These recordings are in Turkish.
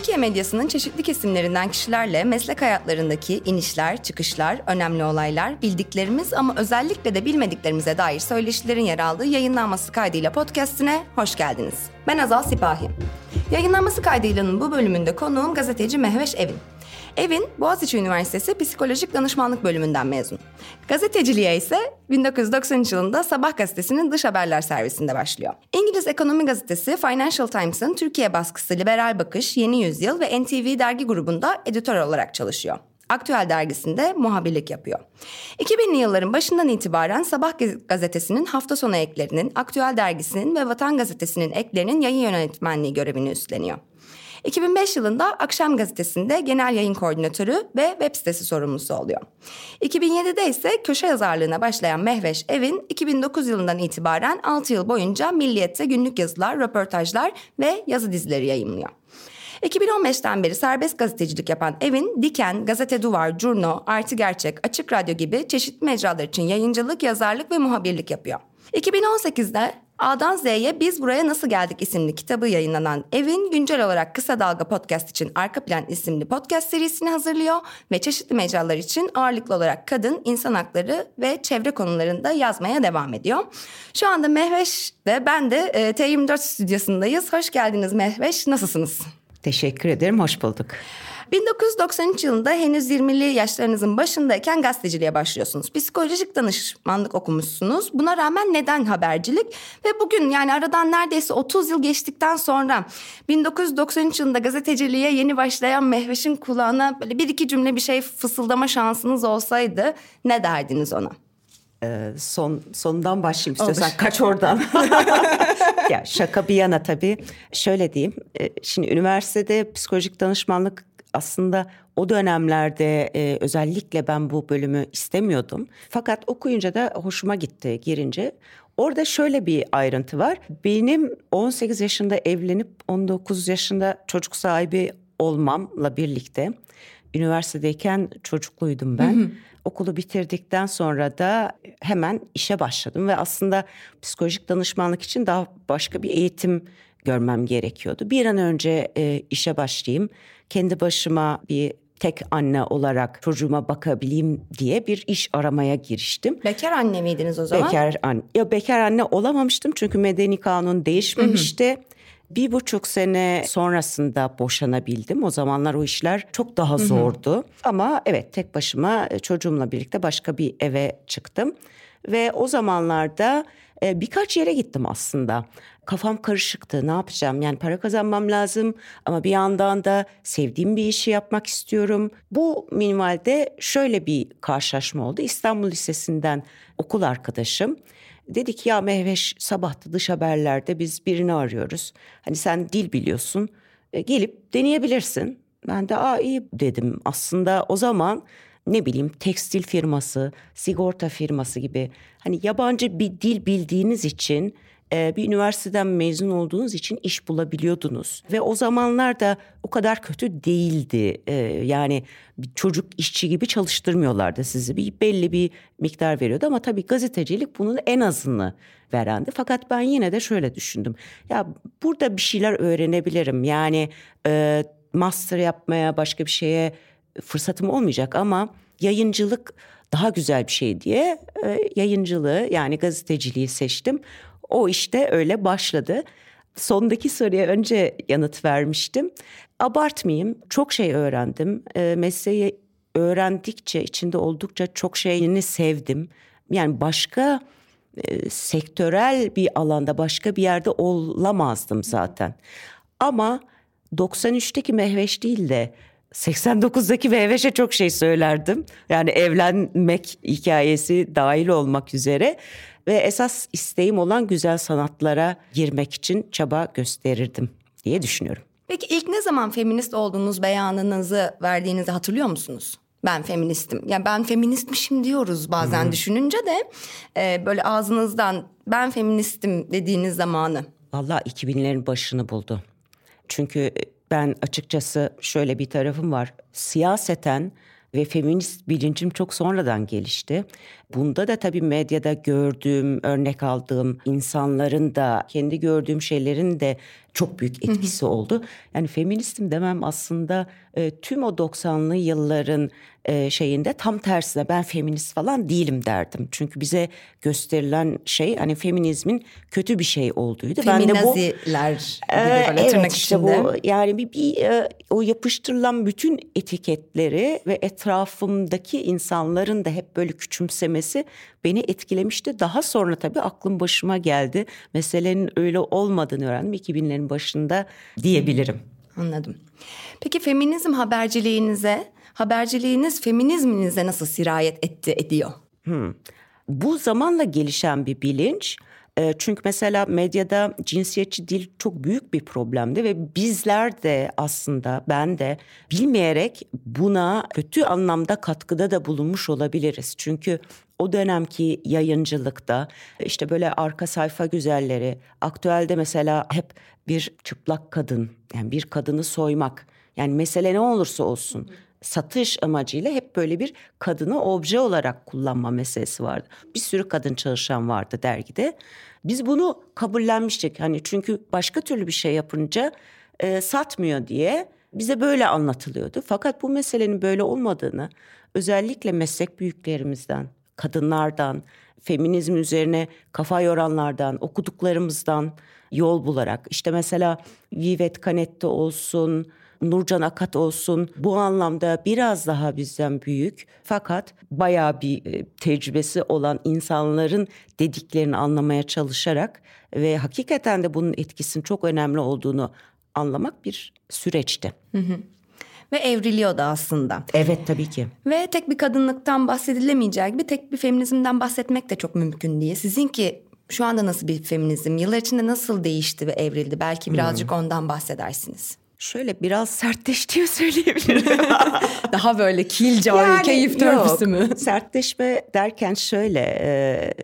Türkiye medyasının çeşitli kesimlerinden kişilerle meslek hayatlarındaki inişler, çıkışlar, önemli olaylar, bildiklerimiz ama özellikle de bilmediklerimize dair söyleşilerin yer aldığı yayınlanması kaydıyla podcastine hoş geldiniz. Ben Azal Sipahi. Yayınlanması kaydıylanın bu bölümünde konuğum gazeteci Mehveş Evin. Evin Boğaziçi Üniversitesi Psikolojik Danışmanlık bölümünden mezun. Gazeteciliğe ise 1993 yılında Sabah gazetesinin dış haberler servisinde başlıyor. İngiliz ekonomi gazetesi Financial Times'ın Türkiye baskısı Liberal Bakış, Yeni Yüzyıl ve NTV dergi grubunda editör olarak çalışıyor. Aktüel dergisinde muhabirlik yapıyor. 2000'li yılların başından itibaren Sabah gazetesinin hafta sonu eklerinin, Aktüel dergisinin ve Vatan gazetesinin eklerinin yayın yönetmenliği görevini üstleniyor. 2005 yılında Akşam Gazetesi'nde genel yayın koordinatörü ve web sitesi sorumlusu oluyor. 2007'de ise köşe yazarlığına başlayan Mehveş Evin 2009 yılından itibaren 6 yıl boyunca Milliyet'te günlük yazılar, röportajlar ve yazı dizileri yayınlıyor. 2015'ten beri serbest gazetecilik yapan Evin, Diken, Gazete Duvar, Curno, Artı Gerçek, Açık Radyo gibi çeşitli mecralar için yayıncılık, yazarlık ve muhabirlik yapıyor. 2018'de A'dan Z'ye Biz Buraya Nasıl Geldik isimli kitabı yayınlanan Evin güncel olarak Kısa Dalga Podcast için Arka Plan isimli podcast serisini hazırlıyor ve çeşitli mecralar için ağırlıklı olarak kadın, insan hakları ve çevre konularında yazmaya devam ediyor. Şu anda Mehveş ve ben de e, T24 stüdyosundayız. Hoş geldiniz Mehveş. Nasılsınız? Teşekkür ederim, hoş bulduk. 1993 yılında henüz 20'li yaşlarınızın başındayken gazeteciliğe başlıyorsunuz. Psikolojik danışmanlık okumuşsunuz. Buna rağmen neden habercilik? Ve bugün yani aradan neredeyse 30 yıl geçtikten sonra 1993 yılında gazeteciliğe yeni başlayan Mehveş'in kulağına böyle bir iki cümle bir şey fısıldama şansınız olsaydı ne derdiniz ona? Ee, son sondan başlayayım istiyorsan kaç oradan. ya şaka bir yana tabii. Şöyle diyeyim. E, şimdi üniversitede psikolojik danışmanlık aslında o dönemlerde e, özellikle ben bu bölümü istemiyordum. Fakat okuyunca da hoşuma gitti girince. Orada şöyle bir ayrıntı var. Benim 18 yaşında evlenip 19 yaşında çocuk sahibi olmamla birlikte üniversitedeyken çocukluydum ben. Hı hı. Okulu bitirdikten sonra da hemen işe başladım ve aslında psikolojik danışmanlık için daha başka bir eğitim görmem gerekiyordu. Bir an önce e, işe başlayayım, kendi başıma bir tek anne olarak çocuğuma bakabileyim diye bir iş aramaya giriştim. Bekar anne miydiniz o zaman? Bekar anne. Ya bekar anne olamamıştım çünkü medeni kanun değişmemişti. Hı hı. Bir buçuk sene sonrasında boşanabildim. O zamanlar o işler çok daha zordu. Hı hı. Ama evet tek başıma e, çocuğumla birlikte başka bir eve çıktım. Ve o zamanlarda e, birkaç yere gittim aslında. Kafam karışıktı. Ne yapacağım? Yani para kazanmam lazım ama bir yandan da sevdiğim bir işi yapmak istiyorum. Bu minimalde şöyle bir karşılaşma oldu. İstanbul Lisesi'nden okul arkadaşım dedik ya Mehveş sabahta dış haberlerde biz birini arıyoruz. Hani sen dil biliyorsun. E, gelip deneyebilirsin. Ben de aa iyi dedim. Aslında o zaman ne bileyim tekstil firması, sigorta firması gibi hani yabancı bir dil bildiğiniz için e, bir üniversiteden mezun olduğunuz için iş bulabiliyordunuz. Ve o zamanlar da o kadar kötü değildi. E, yani çocuk işçi gibi çalıştırmıyorlardı sizi. Bir belli bir miktar veriyordu ama tabii gazetecilik bunun en azını verendi. Fakat ben yine de şöyle düşündüm. Ya burada bir şeyler öğrenebilirim. Yani e, master yapmaya başka bir şeye fırsatım olmayacak ama yayıncılık daha güzel bir şey diye e, yayıncılığı yani gazeteciliği seçtim. O işte öyle başladı. Sondaki soruya önce yanıt vermiştim. Abartmayayım, çok şey öğrendim. E, mesleği öğrendikçe, içinde oldukça çok şeyini sevdim. Yani başka e, sektörel bir alanda, başka bir yerde olamazdım zaten. Ama 93'teki Mehveş değil de 89'daki Mehveş'e çok şey söylerdim. Yani evlenmek hikayesi dahil olmak üzere ve esas isteğim olan güzel sanatlara girmek için çaba gösterirdim diye düşünüyorum. Peki ilk ne zaman feminist olduğunuz beyanınızı verdiğinizi hatırlıyor musunuz? Ben feministim. Yani ben feministmişim diyoruz bazen hmm. düşününce de e, böyle ağzınızdan ben feministim dediğiniz zamanı. Valla 2000'lerin başını buldu. Çünkü ben açıkçası şöyle bir tarafım var. Siyaseten ve feminist bilincim çok sonradan gelişti. Bunda da tabii medyada gördüğüm, örnek aldığım insanların da kendi gördüğüm şeylerin de çok büyük etkisi oldu. Yani feministim demem aslında e, tüm o 90'lı yılların e, şeyinde tam tersine ben feminist falan değilim derdim. Çünkü bize gösterilen şey hani feminizmin kötü bir şey olduğuydu. Feminaziler ben de bu, gibi e, evet, işte bu yani bir, bir e, o yapıştırılan bütün etiketleri ve etrafımdaki insanların da hep böyle küçümsemesi beni etkilemişti. Daha sonra tabii aklım başıma geldi. Meselenin öyle olmadığını öğrendim 2000'lerin başında diyebilirim. Anladım. Peki feminizm haberciliğinize, haberciliğiniz feminizminize nasıl sirayet etti, ediyor? Hmm. Bu zamanla gelişen bir bilinç. Ee, çünkü mesela medyada cinsiyetçi dil çok büyük bir problemdi ve bizler de aslında ben de bilmeyerek buna kötü anlamda katkıda da bulunmuş olabiliriz. Çünkü o dönemki yayıncılıkta işte böyle arka sayfa güzelleri, aktüelde mesela hep bir çıplak kadın, yani bir kadını soymak. Yani mesele ne olursa olsun satış amacıyla hep böyle bir kadını obje olarak kullanma meselesi vardı. Bir sürü kadın çalışan vardı dergide. Biz bunu kabullenmiştik. Hani çünkü başka türlü bir şey yapınca e, satmıyor diye bize böyle anlatılıyordu. Fakat bu meselenin böyle olmadığını özellikle meslek büyüklerimizden, kadınlardan, feminizm üzerine kafa yoranlardan, okuduklarımızdan yol bularak işte mesela Vivet Canetti olsun, Nurcan Akat olsun bu anlamda biraz daha bizden büyük fakat bayağı bir e, tecrübesi olan insanların dediklerini anlamaya çalışarak ve hakikaten de bunun etkisinin çok önemli olduğunu anlamak bir süreçti. Hı hı ve evriliyordu aslında. Evet tabii ki. Ve tek bir kadınlıktan bahsedilemeyecek gibi tek bir feminizmden bahsetmek de çok mümkün değil. Sizinki şu anda nasıl bir feminizm? Yıllar içinde nasıl değişti ve evrildi? Belki birazcık hmm. ondan bahsedersiniz. Şöyle biraz sertleştiği söyleyebilirim. Daha böyle killjoy, yani, keyif törpüsü mü? Sertleşme derken şöyle... E,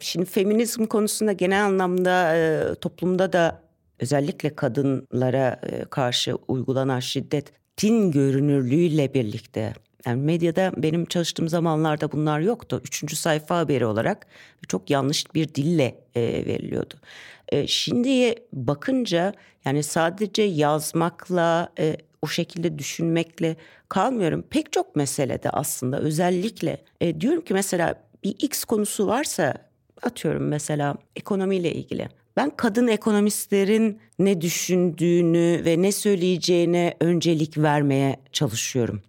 şimdi feminizm konusunda genel anlamda e, toplumda da özellikle kadınlara e, karşı uygulanan şiddetin görünürlüğüyle birlikte yani medyada benim çalıştığım zamanlarda bunlar yoktu. Üçüncü sayfa haberi olarak çok yanlış bir dille e, veriliyordu. E, şimdiye bakınca yani sadece yazmakla e, o şekilde düşünmekle kalmıyorum. Pek çok meselede aslında özellikle e, diyorum ki mesela bir X konusu varsa atıyorum mesela ekonomiyle ilgili. Ben kadın ekonomistlerin ne düşündüğünü ve ne söyleyeceğine öncelik vermeye çalışıyorum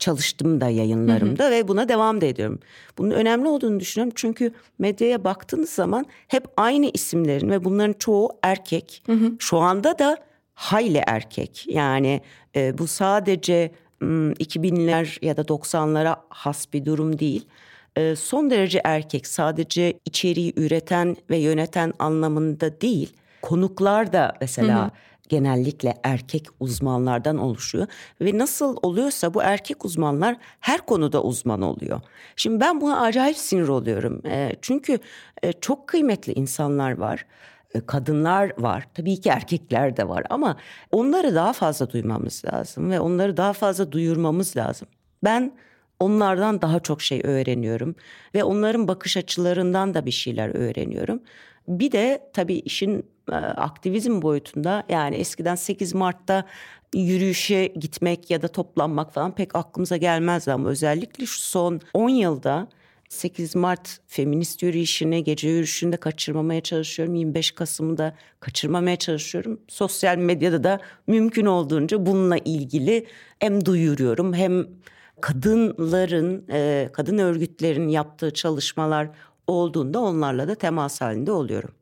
çalıştım da yayınlarımda hı hı. ve buna devam da ediyorum. Bunun önemli olduğunu düşünüyorum çünkü medyaya baktığınız zaman hep aynı isimlerin ve bunların çoğu erkek. Hı hı. Şu anda da hayli erkek. Yani e, bu sadece e, 2000'ler ya da 90'lara has bir durum değil. E, son derece erkek sadece içeriği üreten ve yöneten anlamında değil. Konuklar da mesela... Hı hı genellikle erkek uzmanlardan oluşuyor ve nasıl oluyorsa bu erkek uzmanlar her konuda uzman oluyor. Şimdi ben buna acayip sinir oluyorum. E, çünkü e, çok kıymetli insanlar var e, kadınlar var. Tabii ki erkekler de var ama onları daha fazla duymamız lazım ve onları daha fazla duyurmamız lazım. Ben onlardan daha çok şey öğreniyorum ve onların bakış açılarından da bir şeyler öğreniyorum. Bir de tabii işin aktivizm boyutunda yani eskiden 8 Mart'ta yürüyüşe gitmek ya da toplanmak falan pek aklımıza gelmezdi ama özellikle şu son 10 yılda 8 Mart feminist yürüyüşünü, gece yürüyüşünde kaçırmamaya çalışıyorum. 25 Kasım'ı da kaçırmamaya çalışıyorum. Sosyal medyada da mümkün olduğunca bununla ilgili hem duyuruyorum hem kadınların, e, kadın örgütlerin yaptığı çalışmalar olduğunda onlarla da temas halinde oluyorum.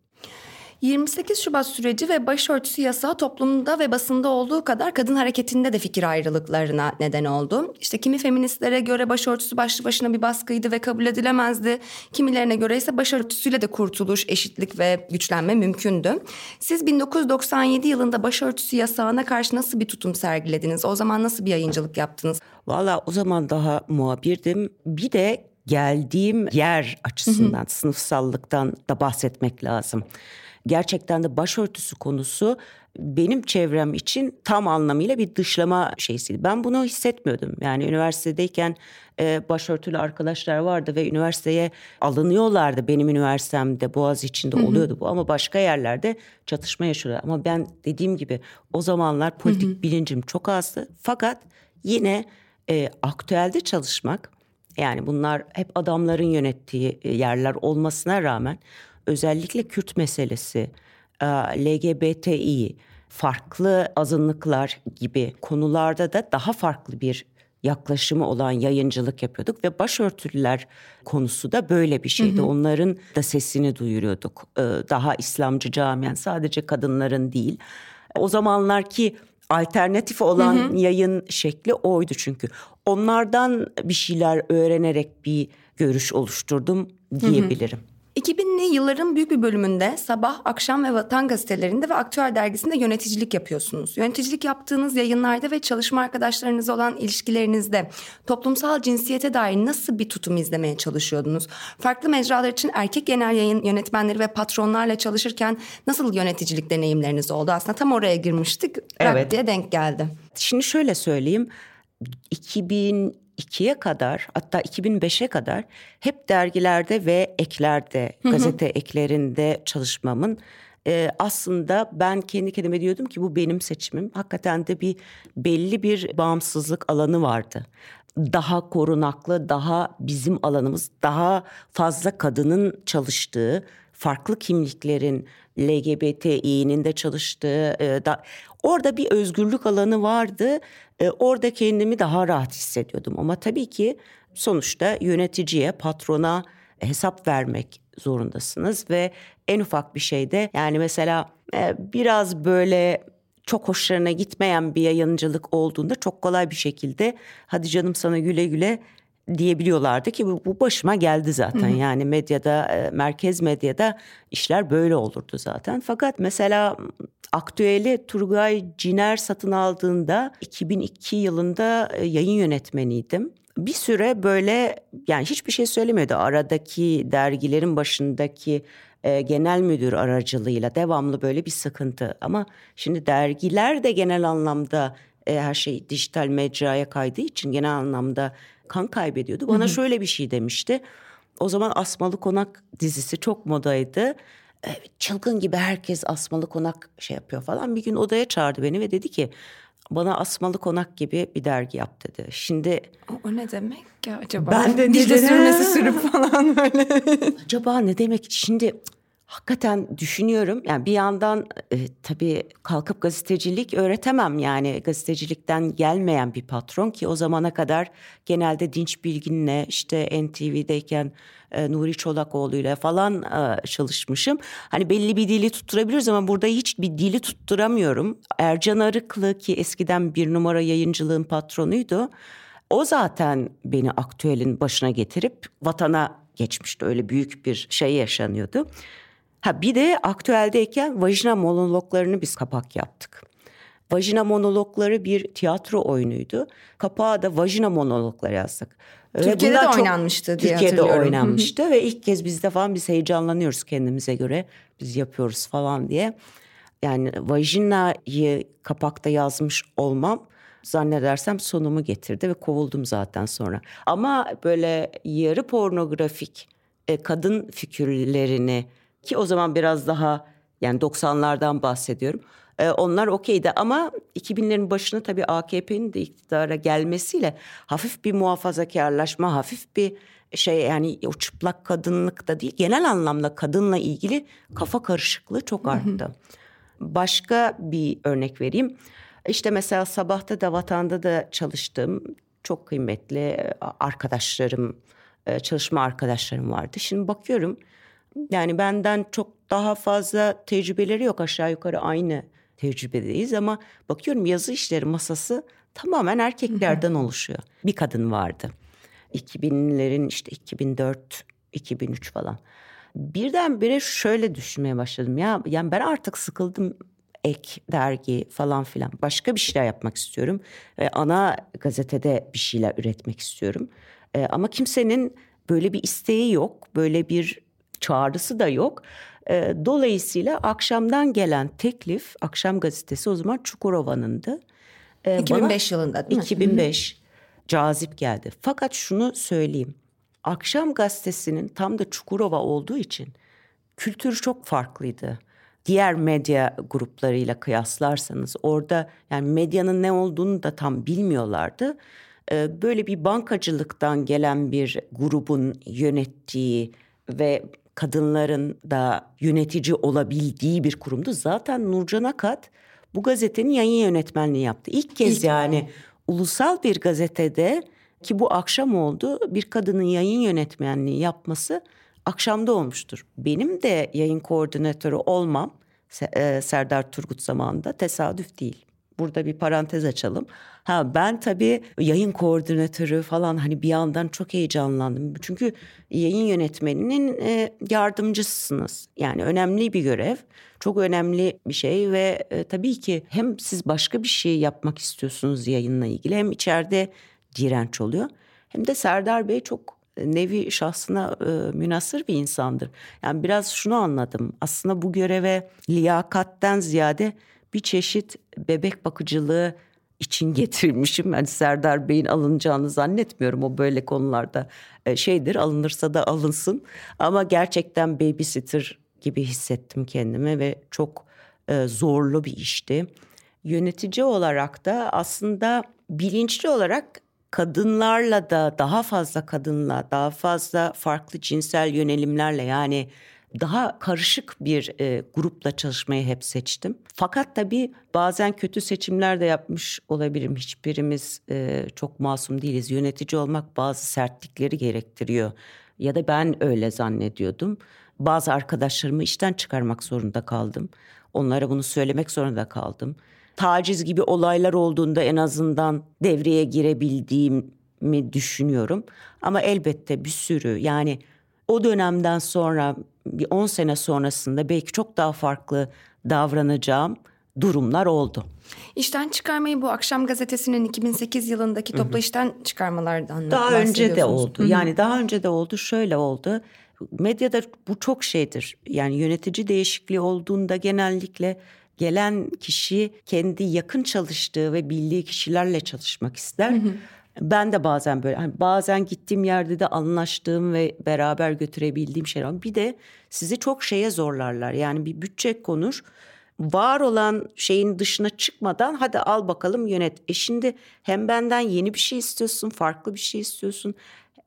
28 Şubat süreci ve başörtüsü yasağı toplumda ve basında olduğu kadar kadın hareketinde de fikir ayrılıklarına neden oldu. İşte kimi feministlere göre başörtüsü başlı başına bir baskıydı ve kabul edilemezdi. Kimilerine göre ise başörtüsüyle de kurtuluş, eşitlik ve güçlenme mümkündü. Siz 1997 yılında başörtüsü yasağına karşı nasıl bir tutum sergilediniz? O zaman nasıl bir yayıncılık yaptınız? Valla o zaman daha muhabirdim. Bir de geldiğim yer açısından, hı hı. sınıfsallıktan da bahsetmek lazım. Gerçekten de başörtüsü konusu benim çevrem için tam anlamıyla bir dışlama şeysiydi. Ben bunu hissetmiyordum. Yani üniversitedeyken e, başörtülü arkadaşlar vardı ve üniversiteye alınıyorlardı. Benim üniversitemde Boğaz içinde oluyordu bu ama başka yerlerde çatışma yaşıyorlar. Ama ben dediğim gibi o zamanlar politik bilincim çok azdı. Fakat yine e, aktüelde çalışmak yani bunlar hep adamların yönettiği e, yerler olmasına rağmen özellikle Kürt meselesi, e, LGBTİ, farklı azınlıklar gibi konularda da daha farklı bir yaklaşımı olan yayıncılık yapıyorduk ve başörtülüler konusu da böyle bir şeydi. Hı hı. Onların da sesini duyuruyorduk. E, daha İslamcı camiyen sadece kadınların değil. O zamanlarki alternatif olan hı hı. yayın şekli oydu çünkü. Onlardan bir şeyler öğrenerek bir görüş oluşturdum diyebilirim. Hı hı. 2000'li yılların büyük bir bölümünde Sabah, Akşam ve Vatan gazetelerinde ve Aktüel dergisinde yöneticilik yapıyorsunuz. Yöneticilik yaptığınız yayınlarda ve çalışma arkadaşlarınızla olan ilişkilerinizde toplumsal cinsiyete dair nasıl bir tutum izlemeye çalışıyordunuz? Farklı mecralar için erkek genel yayın yönetmenleri ve patronlarla çalışırken nasıl yöneticilik deneyimleriniz oldu? Aslında tam oraya girmiştik. Evet. diye denk geldi. Şimdi şöyle söyleyeyim. 2000 2002'ye kadar hatta 2005'e kadar hep dergilerde ve eklerde, hı hı. gazete eklerinde çalışmamın e, aslında ben kendi kendime diyordum ki bu benim seçimim. Hakikaten de bir belli bir bağımsızlık alanı vardı. Daha korunaklı, daha bizim alanımız, daha fazla kadının çalıştığı, farklı kimliklerin LGBTİ'nin de çalıştığı, e, da, orada bir özgürlük alanı vardı. E, orada kendimi daha rahat hissediyordum. Ama tabii ki sonuçta yöneticiye, patrona hesap vermek zorundasınız ve en ufak bir şeyde yani mesela e, biraz böyle çok hoşlarına gitmeyen bir yayıncılık olduğunda çok kolay bir şekilde hadi canım sana güle güle diyebiliyorlardı ki bu, bu başıma geldi zaten. Hı hı. Yani medyada, e, merkez medyada işler böyle olurdu zaten. Fakat mesela aktüeli Turgay Ciner satın aldığında 2002 yılında e, yayın yönetmeniydim. Bir süre böyle yani hiçbir şey söylemiyordu. Aradaki dergilerin başındaki e, genel müdür aracılığıyla devamlı böyle bir sıkıntı. Ama şimdi dergiler de genel anlamda e, her şey dijital mecraya kaydığı için genel anlamda kan kaybediyordu. Bana hı hı. şöyle bir şey demişti. O zaman Asmalı Konak dizisi çok modaydı. E, çılgın gibi herkes Asmalı Konak şey yapıyor falan. Bir gün odaya çağırdı beni ve dedi ki bana Asmalı Konak gibi bir dergi yap dedi. Şimdi o, o ne demek ya acaba? Ben de dicle sürmesi sürüp falan böyle. acaba ne demek? Şimdi hakikaten düşünüyorum. Yani bir yandan e, tabii kalkıp gazetecilik öğretemem yani gazetecilikten gelmeyen bir patron ki o zamana kadar genelde Dinç Bilgin'le işte NTV'deyken e, Nuri Çolakoğlu'yla falan e, çalışmışım. Hani belli bir dili tutturabiliriz ama burada hiç bir dili tutturamıyorum. Ercan Arıklı ki eskiden bir numara yayıncılığın patronuydu. O zaten beni aktüelin başına getirip vatana geçmişti. Öyle büyük bir şey yaşanıyordu. Ha bir de aktüeldeyken vajina monologlarını biz kapak yaptık. Vajina monologları bir tiyatro oyunuydu. Kapağa da vajina monologları yazdık. Türkiye'de de oynanmıştı diye Türkiye'de oynanmıştı ve ilk kez bizde falan biz heyecanlanıyoruz kendimize göre. Biz yapıyoruz falan diye. Yani vajinayı kapakta yazmış olmam zannedersem sonumu getirdi ve kovuldum zaten sonra. Ama böyle yarı pornografik e, kadın figürlerini ki o zaman biraz daha yani 90'lardan bahsediyorum. Ee, onlar okeydi ama 2000'lerin başına tabii AKP'nin de iktidara gelmesiyle hafif bir muhafazakarlaşma, hafif bir şey yani o çıplak kadınlık da değil genel anlamda kadınla ilgili kafa karışıklığı çok arttı. Başka bir örnek vereyim. İşte mesela sabahta da vatanda da çalıştığım çok kıymetli e, arkadaşlarım, e, çalışma arkadaşlarım vardı. Şimdi bakıyorum yani benden çok daha fazla tecrübeleri yok aşağı yukarı aynı tecrübedeyiz ama bakıyorum yazı işleri masası tamamen erkeklerden oluşuyor. Bir kadın vardı. 2000'lerin işte 2004, 2003 falan. Birdenbire şöyle düşünmeye başladım. Ya yani ben artık sıkıldım ek, dergi falan filan. Başka bir şeyler yapmak istiyorum. Ve ana gazetede bir şeyler üretmek istiyorum. Ee, ama kimsenin böyle bir isteği yok. Böyle bir çağrısı da yok. E, dolayısıyla akşamdan gelen teklif, akşam gazetesi o zaman Çukurova'nındı. E, 2005 bana, yılında değil mi? 2005 Hı-hı. cazip geldi. Fakat şunu söyleyeyim. Akşam gazetesinin tam da Çukurova olduğu için kültür çok farklıydı. Diğer medya gruplarıyla kıyaslarsanız orada yani medyanın ne olduğunu da tam bilmiyorlardı. Ee, böyle bir bankacılıktan gelen bir grubun yönettiği ve kadınların da yönetici olabildiği bir kurumdu. Zaten Nurcan Akat bu gazetenin yayın yönetmenliği yaptı. İlk kez İlk yani ulusal bir gazetede ki bu akşam oldu bir kadının yayın yönetmenliği yapması akşamda olmuştur. Benim de yayın koordinatörü olmam e, Serdar Turgut zamanında tesadüf değil. Burada bir parantez açalım. Ha ben tabii yayın koordinatörü falan hani bir yandan çok heyecanlandım. Çünkü yayın yönetmeninin e, yardımcısınız. Yani önemli bir görev. Çok önemli bir şey ve e, tabii ki hem siz başka bir şey yapmak istiyorsunuz yayınla ilgili hem içeride direnç oluyor. Hem de Serdar Bey çok nevi şahsına e, münasır bir insandır. Yani biraz şunu anladım. Aslında bu göreve liyakatten ziyade bir çeşit bebek bakıcılığı için getirmişim. Yani Serdar Bey'in alınacağını zannetmiyorum o böyle konularda e, şeydir alınırsa da alınsın. Ama gerçekten babysitter gibi hissettim kendimi ve çok e, zorlu bir işti. Yönetici olarak da aslında bilinçli olarak kadınlarla da daha fazla kadınla daha fazla farklı cinsel yönelimlerle yani daha karışık bir e, grupla çalışmayı hep seçtim. Fakat tabii bazen kötü seçimler de yapmış olabilirim. Hiçbirimiz e, çok masum değiliz. Yönetici olmak bazı sertlikleri gerektiriyor. Ya da ben öyle zannediyordum. Bazı arkadaşlarımı işten çıkarmak zorunda kaldım. Onlara bunu söylemek zorunda kaldım. Taciz gibi olaylar olduğunda en azından devreye girebildiğimi düşünüyorum. Ama elbette bir sürü yani o dönemden sonra bir 10 sene sonrasında belki çok daha farklı davranacağım durumlar oldu. İşten çıkarmayı bu akşam gazetesinin 2008 yılındaki toplu işten çıkarmalardan Daha önce de oldu. Hı-hı. Yani daha önce de oldu. Şöyle oldu. Medyada bu çok şeydir. Yani yönetici değişikliği olduğunda genellikle gelen kişi kendi yakın çalıştığı ve bildiği kişilerle çalışmak ister. Hı hı. Ben de bazen böyle hani bazen gittiğim yerde de anlaştığım ve beraber götürebildiğim şeyler var. Bir de sizi çok şeye zorlarlar. Yani bir bütçe konur. Var olan şeyin dışına çıkmadan hadi al bakalım yönet. E şimdi hem benden yeni bir şey istiyorsun, farklı bir şey istiyorsun.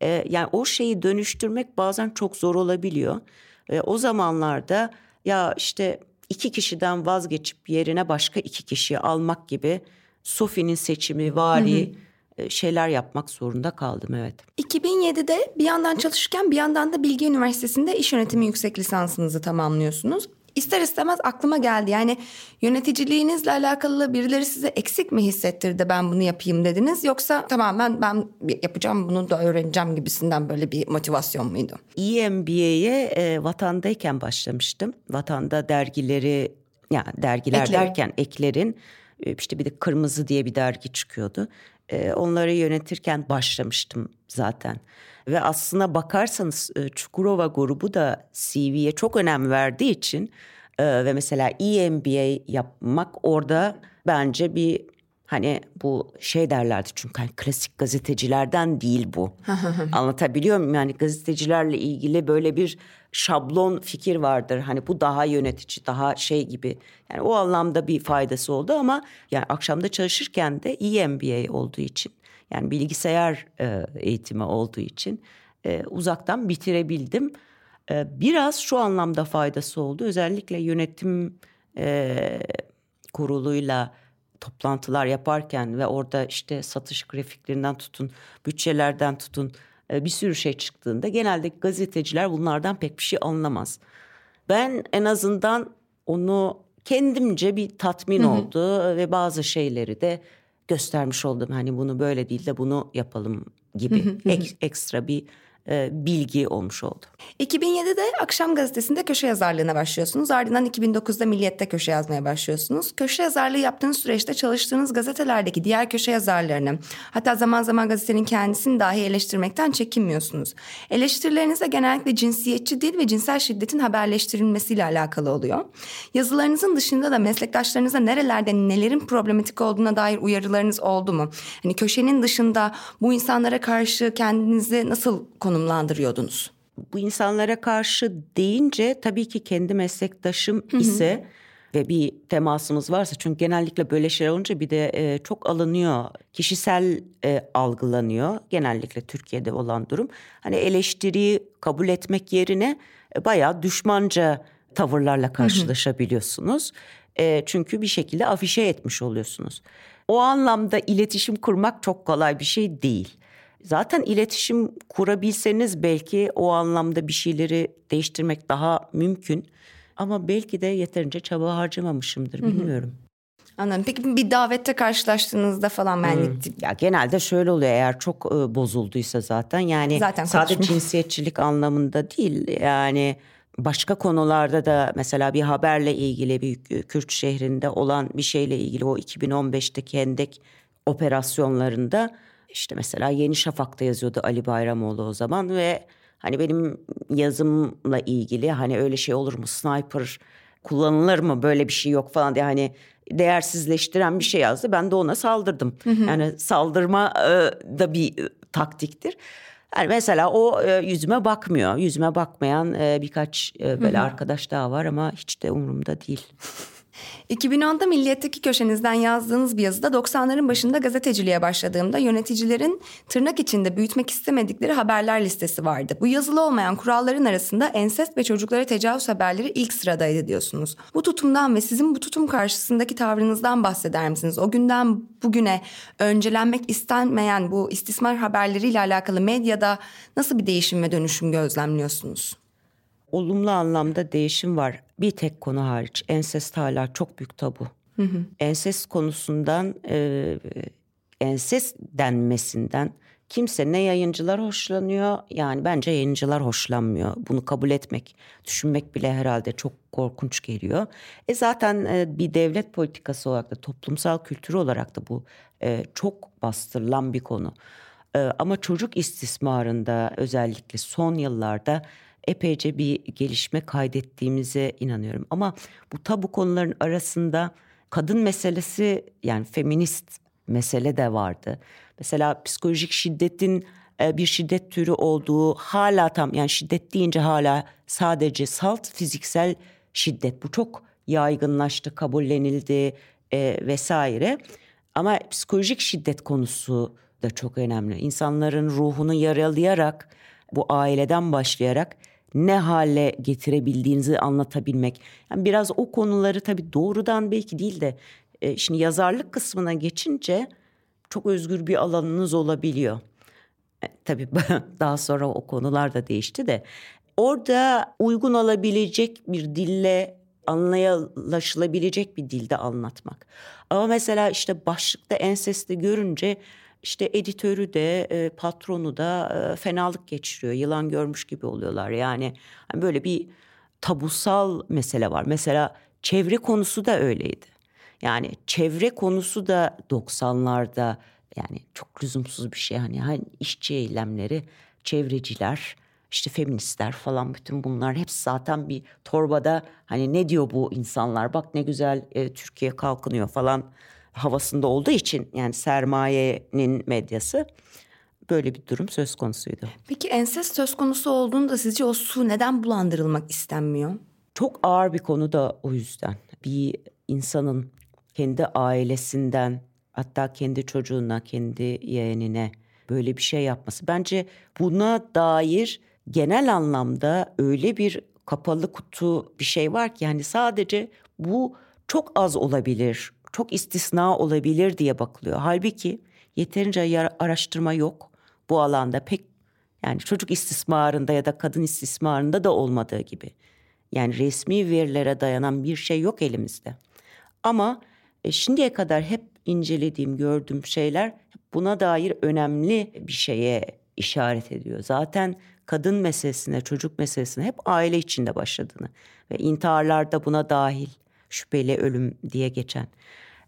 Ee, yani o şeyi dönüştürmek bazen çok zor olabiliyor. Ee, o zamanlarda ya işte iki kişiden vazgeçip yerine başka iki kişiyi almak gibi Sofi'nin seçimi vari... Hı hı e, şeyler yapmak zorunda kaldım evet. 2007'de bir yandan çalışırken bir yandan da Bilgi Üniversitesi'nde iş yönetimi yüksek lisansınızı tamamlıyorsunuz. İster istemez aklıma geldi. Yani yöneticiliğinizle alakalı birileri size eksik mi hissettirdi ben bunu yapayım dediniz? Yoksa tamamen ben yapacağım bunu da öğreneceğim gibisinden böyle bir motivasyon muydu? EMBA'ye e, vatandayken başlamıştım. Vatanda dergileri yani dergiler Ekleri. derken eklerin e, işte bir de Kırmızı diye bir dergi çıkıyordu. E, onları yönetirken başlamıştım zaten. Ve aslına bakarsanız e, Çukurova grubu da CV'ye çok önem verdiği için e, ve mesela EMBA yapmak orada bence bir Hani bu şey derlerdi çünkü hani klasik gazetecilerden değil bu. Anlatabiliyor muyum? Yani gazetecilerle ilgili böyle bir şablon fikir vardır. Hani bu daha yönetici, daha şey gibi. Yani o anlamda bir faydası oldu ama yani akşamda çalışırken de iyi MBA olduğu için yani bilgisayar e, eğitimi olduğu için e, uzaktan bitirebildim. E, biraz şu anlamda faydası oldu. Özellikle yönetim kuruluyla toplantılar yaparken ve orada işte satış grafiklerinden tutun, bütçelerden tutun e, bir sürü şey çıktığında genelde gazeteciler bunlardan pek bir şey anlamaz. Ben en azından onu kendimce bir tatmin oldu ve bazı şeyleri de göstermiş oldum. Hani bunu böyle değil de bunu yapalım gibi ek, ekstra bir e, bilgi olmuş oldu. 2007'de Akşam Gazetesi'nde köşe yazarlığına başlıyorsunuz. Ardından 2009'da Milliyet'te köşe yazmaya başlıyorsunuz. Köşe yazarlığı yaptığınız süreçte çalıştığınız gazetelerdeki diğer köşe yazarlarını hatta zaman zaman gazetenin kendisini dahi eleştirmekten çekinmiyorsunuz. Eleştirileriniz de genellikle cinsiyetçi değil ve cinsel şiddetin haberleştirilmesiyle alakalı oluyor. Yazılarınızın dışında da meslektaşlarınıza nerelerde nelerin problematik olduğuna dair uyarılarınız oldu mu? Hani köşenin dışında bu insanlara karşı kendinizi nasıl konumlandırıyordunuz? Bu insanlara karşı deyince tabii ki kendi meslektaşım ise ve bir temasımız varsa çünkü genellikle böyle şeyler olunca bir de e, çok alınıyor. Kişisel e, algılanıyor genellikle Türkiye'de olan durum. Hani eleştiriyi kabul etmek yerine e, bayağı düşmanca tavırlarla karşılaşabiliyorsunuz. E, çünkü bir şekilde afişe etmiş oluyorsunuz. O anlamda iletişim kurmak çok kolay bir şey değil. Zaten iletişim kurabilseniz belki o anlamda bir şeyleri değiştirmek daha mümkün. Ama belki de yeterince çaba harcamamışımdır bilmiyorum. Anladım. Peki bir davette karşılaştığınızda falan ben hmm. Ya genelde şöyle oluyor eğer çok e, bozulduysa zaten yani zaten sadece cinsiyetçilik anlamında değil yani başka konularda da mesela bir haberle ilgili bir Kürt şehrinde olan bir şeyle ilgili o 2015'te Hendek operasyonlarında işte mesela Yeni Şafak'ta yazıyordu Ali Bayramoğlu o zaman ve hani benim yazımla ilgili hani öyle şey olur mu sniper kullanılır mı böyle bir şey yok falan diye hani değersizleştiren bir şey yazdı. Ben de ona saldırdım. Hı hı. Yani saldırma e, da bir e, taktiktir. Yani mesela o e, yüzüme bakmıyor. Yüzüme bakmayan e, birkaç e, böyle hı hı. arkadaş daha var ama hiç de umurumda değil. 2010'da Milliyet'teki köşenizden yazdığınız bir yazıda 90'ların başında gazeteciliğe başladığımda yöneticilerin tırnak içinde büyütmek istemedikleri haberler listesi vardı. Bu yazılı olmayan kuralların arasında ensest ve çocuklara tecavüz haberleri ilk sıradaydı diyorsunuz. Bu tutumdan ve sizin bu tutum karşısındaki tavrınızdan bahseder misiniz? O günden bugüne öncelenmek istenmeyen bu istismar haberleriyle alakalı medyada nasıl bir değişim ve dönüşüm gözlemliyorsunuz? Olumlu anlamda değişim var. Bir tek konu hariç ensest hala çok büyük tabu. Hı hı. Ensest konusundan e, ensest denmesinden kimse ne yayıncılar hoşlanıyor yani bence yayıncılar hoşlanmıyor. Bunu kabul etmek, düşünmek bile herhalde çok korkunç geliyor. E zaten e, bir devlet politikası olarak da toplumsal kültür olarak da bu e, çok bastırılan bir konu. E, ama çocuk istismarında özellikle son yıllarda epeyce bir gelişme kaydettiğimize inanıyorum. Ama bu tabu konuların arasında kadın meselesi yani feminist mesele de vardı. Mesela psikolojik şiddetin e, bir şiddet türü olduğu hala tam yani şiddet deyince hala sadece salt fiziksel şiddet bu çok yaygınlaştı, kabullenildi e, vesaire. Ama psikolojik şiddet konusu da çok önemli. İnsanların ruhunu yaralayarak bu aileden başlayarak ne hale getirebildiğinizi anlatabilmek. Yani biraz o konuları tabii doğrudan belki değil de e, şimdi yazarlık kısmına geçince çok özgür bir alanınız olabiliyor. E, tabii daha sonra o konular da değişti de orada uygun alabilecek bir dille anlayılaşılabilecek bir dilde anlatmak. Ama mesela işte başlıkta ensesti görünce işte editörü de e, patronu da e, fenalık geçiriyor. Yılan görmüş gibi oluyorlar. Yani hani böyle bir tabusal mesele var. Mesela çevre konusu da öyleydi. Yani çevre konusu da 90'larda yani çok lüzumsuz bir şey. Hani, hani işçi eylemleri, çevreciler, işte feministler falan bütün bunlar hepsi zaten bir torbada hani ne diyor bu insanlar bak ne güzel e, Türkiye kalkınıyor falan havasında olduğu için yani sermayenin medyası böyle bir durum söz konusuydu. Peki ensest söz konusu olduğunda sizce o su neden bulandırılmak istenmiyor? Çok ağır bir konu da o yüzden. Bir insanın kendi ailesinden hatta kendi çocuğuna, kendi yeğenine böyle bir şey yapması. Bence buna dair genel anlamda öyle bir kapalı kutu bir şey var ki yani sadece bu çok az olabilir çok istisna olabilir diye bakılıyor. Halbuki yeterince araştırma yok bu alanda pek yani çocuk istismarında ya da kadın istismarında da olmadığı gibi. Yani resmi verilere dayanan bir şey yok elimizde. Ama e, şimdiye kadar hep incelediğim, gördüğüm şeyler buna dair önemli bir şeye işaret ediyor. Zaten kadın meselesine, çocuk meselesine hep aile içinde başladığını ve intiharlar da buna dahil şüpheli ölüm diye geçen.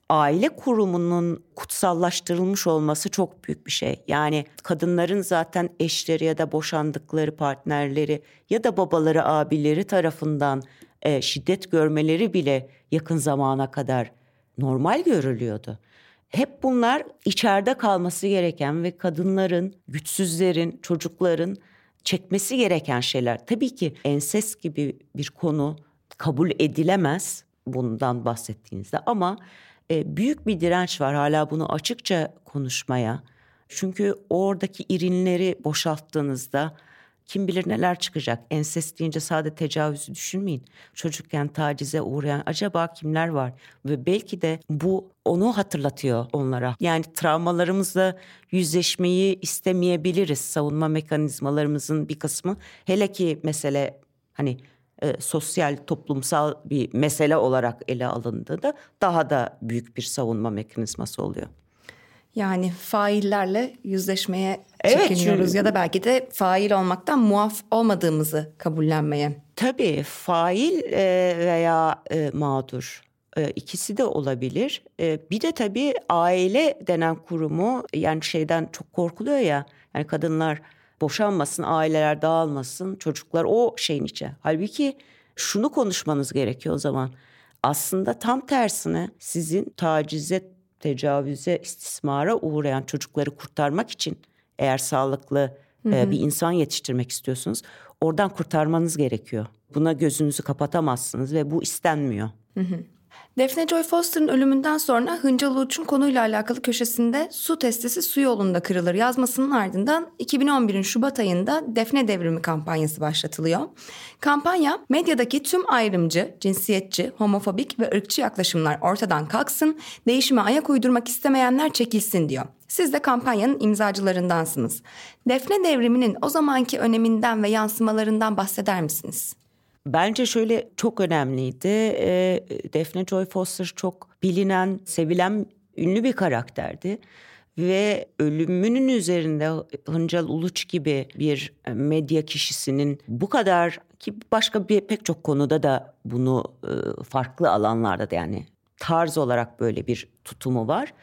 Aile kurumunun kutsallaştırılmış olması çok büyük bir şey. Yani kadınların zaten eşleri ya da boşandıkları partnerleri ya da babaları, abileri tarafından e, şiddet görmeleri bile yakın zamana kadar normal görülüyordu. Hep bunlar içeride kalması gereken ve kadınların, güçsüzlerin, çocukların çekmesi gereken şeyler. Tabii ki enses gibi bir konu kabul edilemez bundan bahsettiğinizde ama e, büyük bir direnç var hala bunu açıkça konuşmaya. Çünkü oradaki irinleri boşalttığınızda kim bilir neler çıkacak. Enses deyince sadece tecavüzü düşünmeyin. Çocukken tacize uğrayan acaba kimler var? Ve belki de bu onu hatırlatıyor onlara. Yani travmalarımızla yüzleşmeyi istemeyebiliriz. Savunma mekanizmalarımızın bir kısmı. Hele ki mesele hani e, sosyal toplumsal bir mesele olarak ele alındığında daha da büyük bir savunma mekanizması oluyor. Yani faillerle yüzleşmeye evet, çekiniyoruz çünkü... ya da belki de fail olmaktan muaf olmadığımızı kabullenmeye. Tabii fail e, veya e, mağdur e, ikisi de olabilir. Bir de tabii aile denen kurumu yani şeyden çok korkuluyor ya. Yani kadınlar boşanmasın, aileler dağılmasın, çocuklar o şeyin içe. Halbuki şunu konuşmanız gerekiyor o zaman. Aslında tam tersine sizin tacize tecavüze, istismara uğrayan çocukları kurtarmak için eğer sağlıklı hı hı. E, bir insan yetiştirmek istiyorsunuz, oradan kurtarmanız gerekiyor. Buna gözünüzü kapatamazsınız ve bu istenmiyor. Hı hı. Defne Joy Foster'ın ölümünden sonra Hıncal Uluç'un konuyla alakalı köşesinde su testisi su yolunda kırılır yazmasının ardından 2011'in Şubat ayında Defne Devrimi kampanyası başlatılıyor. Kampanya medyadaki tüm ayrımcı, cinsiyetçi, homofobik ve ırkçı yaklaşımlar ortadan kalksın, değişime ayak uydurmak istemeyenler çekilsin diyor. Siz de kampanyanın imzacılarındansınız. Defne devriminin o zamanki öneminden ve yansımalarından bahseder misiniz? Bence şöyle çok önemliydi. E, Defne Joy Foster çok bilinen, sevilen, ünlü bir karakterdi. Ve ölümünün üzerinde Hıncal Uluç gibi bir medya kişisinin bu kadar ki başka bir pek çok konuda da bunu farklı alanlarda da yani tarz olarak böyle bir tutumu var.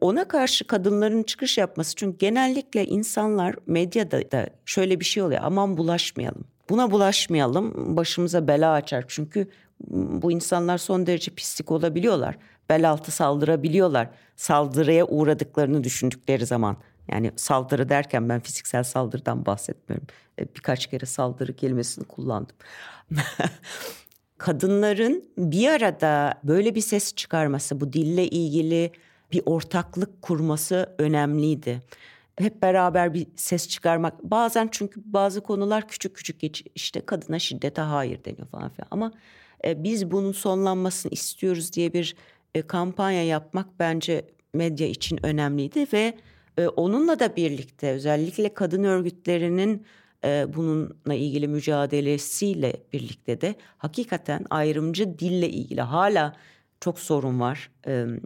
Ona karşı kadınların çıkış yapması çünkü genellikle insanlar medyada da şöyle bir şey oluyor aman bulaşmayalım. Buna bulaşmayalım başımıza bela açar çünkü bu insanlar son derece pislik olabiliyorlar. Bel altı saldırabiliyorlar. Saldırıya uğradıklarını düşündükleri zaman. Yani saldırı derken ben fiziksel saldırıdan bahsetmiyorum. E, birkaç kere saldırı kelimesini kullandım. Kadınların bir arada böyle bir ses çıkarması, bu dille ilgili bir ortaklık kurması önemliydi hep beraber bir ses çıkarmak. Bazen çünkü bazı konular küçük küçük geç işte kadına şiddete hayır deniyor falan filan. Ama e, biz bunun sonlanmasını istiyoruz diye bir e, kampanya yapmak bence medya için önemliydi ve e, onunla da birlikte özellikle kadın örgütlerinin e, bununla ilgili mücadelesiyle birlikte de hakikaten ayrımcı dille ilgili hala çok sorun var.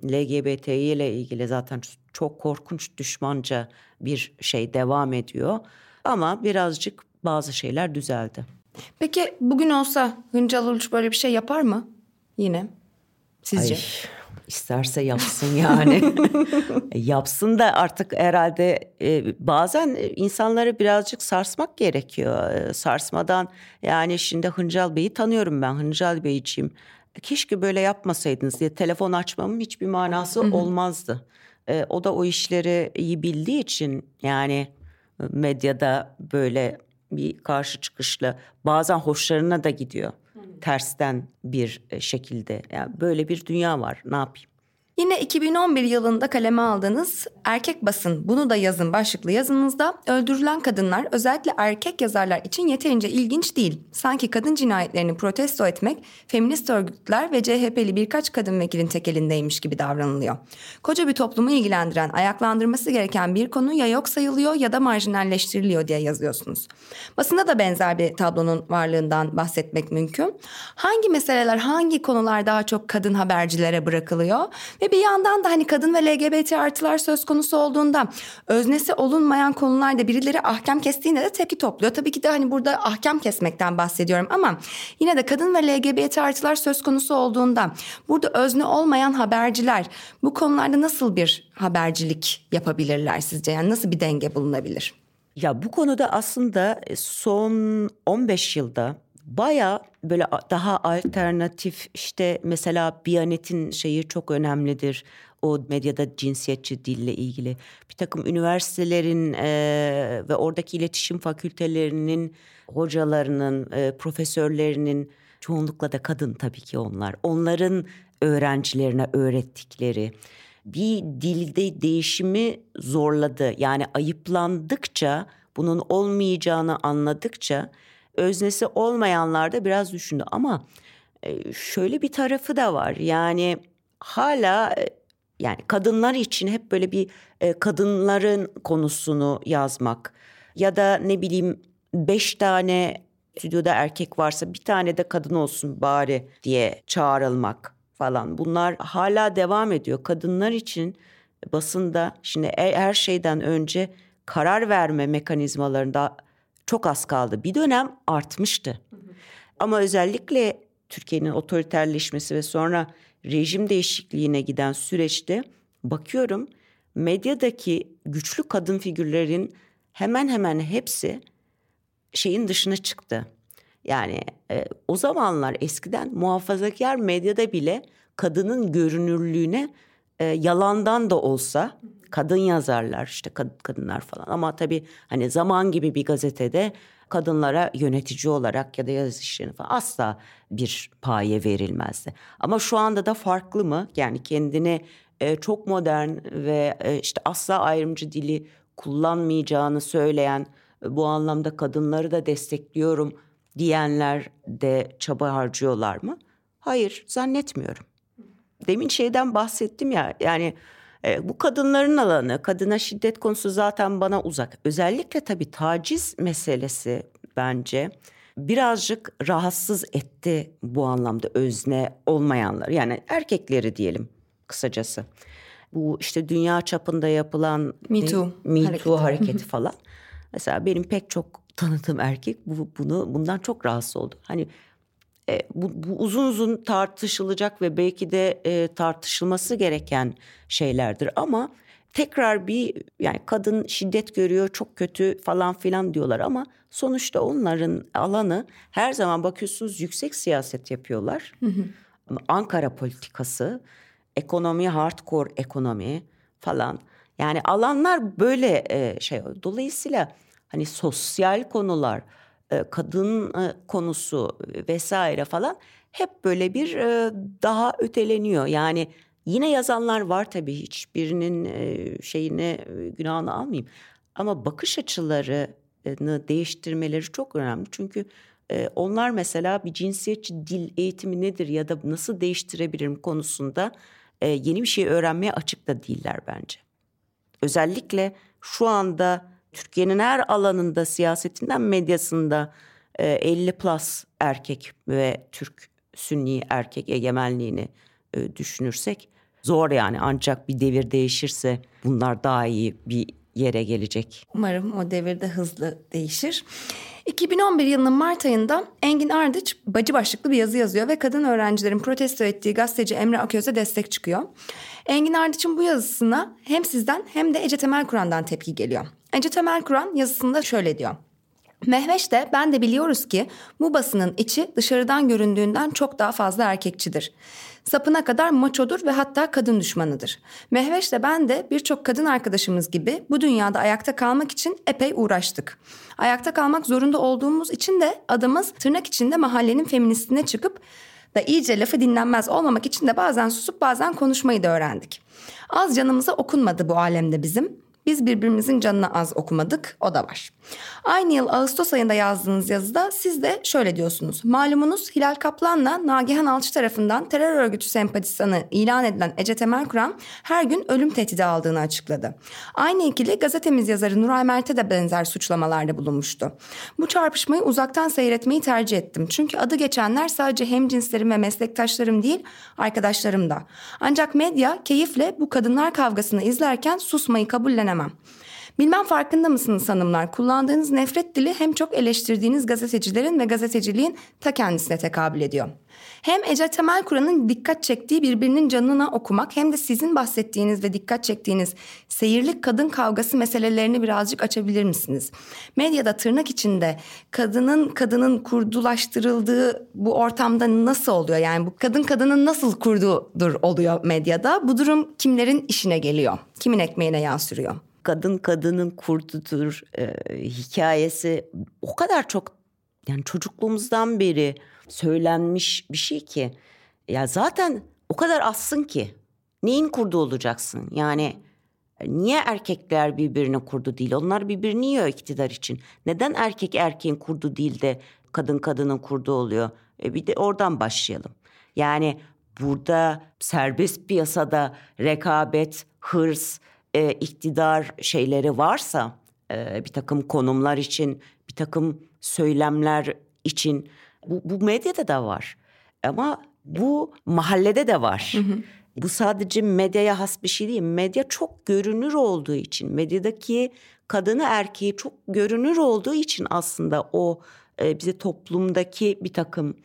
LGBTİ ile ilgili zaten çok korkunç düşmanca bir şey devam ediyor. Ama birazcık bazı şeyler düzeldi. Peki bugün olsa Hıncal Uluç böyle bir şey yapar mı yine sizce? Ay, isterse yapsın yani. Yapsın da artık herhalde e, bazen insanları birazcık sarsmak gerekiyor. E, sarsmadan yani şimdi Hıncal Bey'i tanıyorum ben. Hıncal Beyciğim keşke böyle yapmasaydınız diye telefon açmamın hiçbir manası olmazdı. E, o da o işleri iyi bildiği için yani medyada böyle bir karşı çıkışla bazen hoşlarına da gidiyor. Tersten bir şekilde. Yani böyle bir dünya var. Ne yapayım? Yine 2011 yılında kaleme aldığınız Erkek Basın Bunu da Yazın başlıklı yazınızda öldürülen kadınlar özellikle erkek yazarlar için yeterince ilginç değil. Sanki kadın cinayetlerini protesto etmek feminist örgütler ve CHP'li birkaç kadın vekilin tek elindeymiş gibi davranılıyor. Koca bir toplumu ilgilendiren, ayaklandırması gereken bir konu ya yok sayılıyor ya da marjinalleştiriliyor diye yazıyorsunuz. Basında da benzer bir tablonun varlığından bahsetmek mümkün. Hangi meseleler, hangi konular daha çok kadın habercilere bırakılıyor ve Ve bir yandan da hani kadın ve LGBT artılar söz konusu olduğunda öznesi olunmayan konularda birileri ahkam kestiğinde de tepki topluyor. Tabii ki de hani burada ahkam kesmekten bahsediyorum ama yine de kadın ve LGBT artılar söz konusu olduğunda burada özne olmayan haberciler bu konularda nasıl bir habercilik yapabilirler sizce? Yani nasıl bir denge bulunabilir? Ya bu konuda aslında son 15 yılda baya böyle daha alternatif işte mesela Biyanet'in şeyi çok önemlidir. O medyada cinsiyetçi dille ilgili bir takım üniversitelerin e, ve oradaki iletişim fakültelerinin hocalarının, e, profesörlerinin çoğunlukla da kadın tabii ki onlar. Onların öğrencilerine öğrettikleri bir dilde değişimi zorladı. Yani ayıplandıkça bunun olmayacağını anladıkça öznesi olmayanlar da biraz düşündü ama e, şöyle bir tarafı da var. Yani hala e, yani kadınlar için hep böyle bir e, kadınların konusunu yazmak ya da ne bileyim beş tane stüdyoda erkek varsa bir tane de kadın olsun bari diye çağrılmak falan. Bunlar hala devam ediyor. Kadınlar için basında şimdi her şeyden önce karar verme mekanizmalarında çok az kaldı. Bir dönem artmıştı. Hı hı. Ama özellikle Türkiye'nin otoriterleşmesi ve sonra rejim değişikliğine giden süreçte bakıyorum medyadaki güçlü kadın figürlerin hemen hemen hepsi şeyin dışına çıktı. Yani e, o zamanlar eskiden muhafazakar medyada bile kadının görünürlüğüne e, yalandan da olsa kadın yazarlar işte kad- kadınlar falan ama tabii hani zaman gibi bir gazetede kadınlara yönetici olarak ya da yazı işlerini falan asla bir paye verilmezdi. Ama şu anda da farklı mı? Yani kendini e, çok modern ve e, işte asla ayrımcı dili kullanmayacağını söyleyen e, bu anlamda kadınları da destekliyorum diyenler de çaba harcıyorlar mı? Hayır zannetmiyorum. Demin şeyden bahsettim ya yani e, bu kadınların alanı, kadına şiddet konusu zaten bana uzak. Özellikle tabii taciz meselesi bence birazcık rahatsız etti bu anlamda özne olmayanlar. Yani erkekleri diyelim kısacası. Bu işte dünya çapında yapılan Me Too, Me hareketi. hareketi falan. Mesela benim pek çok tanıdığım erkek bu, bunu bundan çok rahatsız oldu. Hani e, bu, bu uzun uzun tartışılacak ve belki de e, tartışılması gereken şeylerdir ama tekrar bir yani kadın şiddet görüyor çok kötü falan filan diyorlar ama sonuçta onların alanı her zaman bakıyorsunuz yüksek siyaset yapıyorlar. Hı hı. Ankara politikası, ekonomi hardcore ekonomi falan. Yani alanlar böyle e, şey dolayısıyla hani sosyal konular kadın e, konusu vesaire falan hep böyle bir e, daha öteleniyor. Yani yine yazanlar var tabii hiçbirinin şeyini günahını almayayım. Ama bakış açılarını değiştirmeleri çok önemli. Çünkü onlar mesela bir cinsiyetçi dil eğitimi nedir ya da nasıl değiştirebilirim konusunda yeni bir şey öğrenmeye açık da değiller bence. Özellikle şu anda Türkiye'nin her alanında siyasetinden medyasında 50 e, plus erkek ve Türk Sünni erkek egemenliğini e, düşünürsek zor yani ancak bir devir değişirse bunlar daha iyi bir yere gelecek. Umarım o devirde hızlı değişir. 2011 yılının Mart ayında Engin Ardıç bacı başlıklı bir yazı yazıyor ve kadın öğrencilerin protesto ettiği gazeteci Emre Aköz'e destek çıkıyor. Engin Ardıç'ın bu yazısına hem sizden hem de Ece Temel Kur'an'dan tepki geliyor. Ece Temel Kur'an yazısında şöyle diyor. Mehveş de ben de biliyoruz ki bu basının içi dışarıdan göründüğünden çok daha fazla erkekçidir. Sapına kadar maçodur ve hatta kadın düşmanıdır. Mehveş de ben de birçok kadın arkadaşımız gibi bu dünyada ayakta kalmak için epey uğraştık. Ayakta kalmak zorunda olduğumuz için de adımız tırnak içinde mahallenin feministine çıkıp da iyice lafı dinlenmez olmamak için de bazen susup bazen konuşmayı da öğrendik. Az canımıza okunmadı bu alemde bizim. Biz birbirimizin canına az okumadık. O da var. Aynı yıl Ağustos ayında yazdığınız yazıda siz de şöyle diyorsunuz. Malumunuz Hilal Kaplan'la Nagihan Alçı tarafından terör örgütü sempatisanı ilan edilen Ece Temel Kur'an her gün ölüm tehdidi aldığını açıkladı. Aynı ikili gazetemiz yazarı Nuray Mert'e de benzer suçlamalarda bulunmuştu. Bu çarpışmayı uzaktan seyretmeyi tercih ettim. Çünkü adı geçenler sadece hemcinslerim ve meslektaşlarım değil, arkadaşlarım da. Ancak medya keyifle bu kadınlar kavgasını izlerken susmayı programa. Bilmem farkında mısınız hanımlar? Kullandığınız nefret dili hem çok eleştirdiğiniz gazetecilerin ve gazeteciliğin ta kendisine tekabül ediyor. Hem Ece Temel Kur'an'ın dikkat çektiği birbirinin canına okumak hem de sizin bahsettiğiniz ve dikkat çektiğiniz seyirlik kadın kavgası meselelerini birazcık açabilir misiniz? Medyada tırnak içinde kadının kadının kurdulaştırıldığı bu ortamda nasıl oluyor? Yani bu kadın kadının nasıl kurdudur oluyor medyada? Bu durum kimlerin işine geliyor? Kimin ekmeğine yansıyor? Kadın kadının kurdudur e, hikayesi. O kadar çok yani çocukluğumuzdan beri söylenmiş bir şey ki ya zaten o kadar azsın ki neyin kurdu olacaksın? Yani niye erkekler birbirine kurdu değil? Onlar birbirini yiyor iktidar için. Neden erkek erkeğin kurdu değil de kadın kadının kurdu oluyor? E bir de oradan başlayalım. Yani burada serbest piyasada rekabet hırs e, iktidar şeyleri varsa e, bir takım konumlar için bir takım söylemler için bu, bu medyada da var ama bu mahallede de var. Hı hı. Bu sadece medyaya has bir şey değil. Medya çok görünür olduğu için, medyadaki kadını erkeği çok görünür olduğu için aslında o e, bize toplumdaki bir takım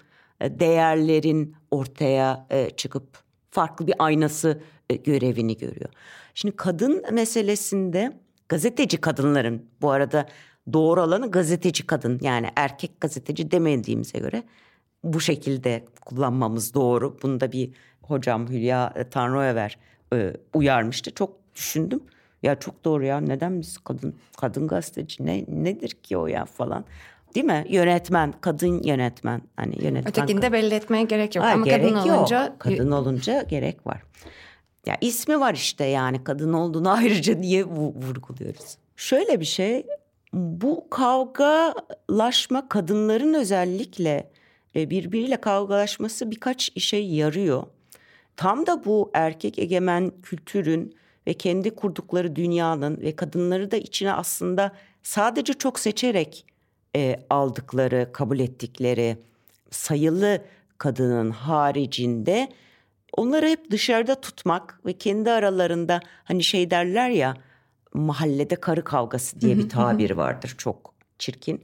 e, değerlerin ortaya e, çıkıp farklı bir aynası görevini görüyor. Şimdi kadın meselesinde gazeteci kadınların bu arada doğru alanı gazeteci kadın yani erkek gazeteci demediğimize göre bu şekilde kullanmamız doğru. Bunu da bir hocam Hülya Tanrıöver e, uyarmıştı. Çok düşündüm. Ya çok doğru ya neden biz kadın kadın gazeteci ne nedir ki o ya falan. Değil mi? Yönetmen, kadın yönetmen. Hani yönetmen. Ötekinde belli etmeye gerek yok ha, ama gerek kadın yok. olunca kadın olunca gerek var. Ya ismi var işte yani kadın olduğunu ayrıca niye vurguluyoruz? Şöyle bir şey bu kavgalaşma kadınların özellikle e, birbiriyle kavgalaşması birkaç işe yarıyor. Tam da bu erkek egemen kültürün ve kendi kurdukları dünyanın ve kadınları da içine aslında sadece çok seçerek e, aldıkları, kabul ettikleri sayılı kadının haricinde onları hep dışarıda tutmak ve kendi aralarında hani şey derler ya mahallede karı kavgası diye bir tabir vardır çok çirkin.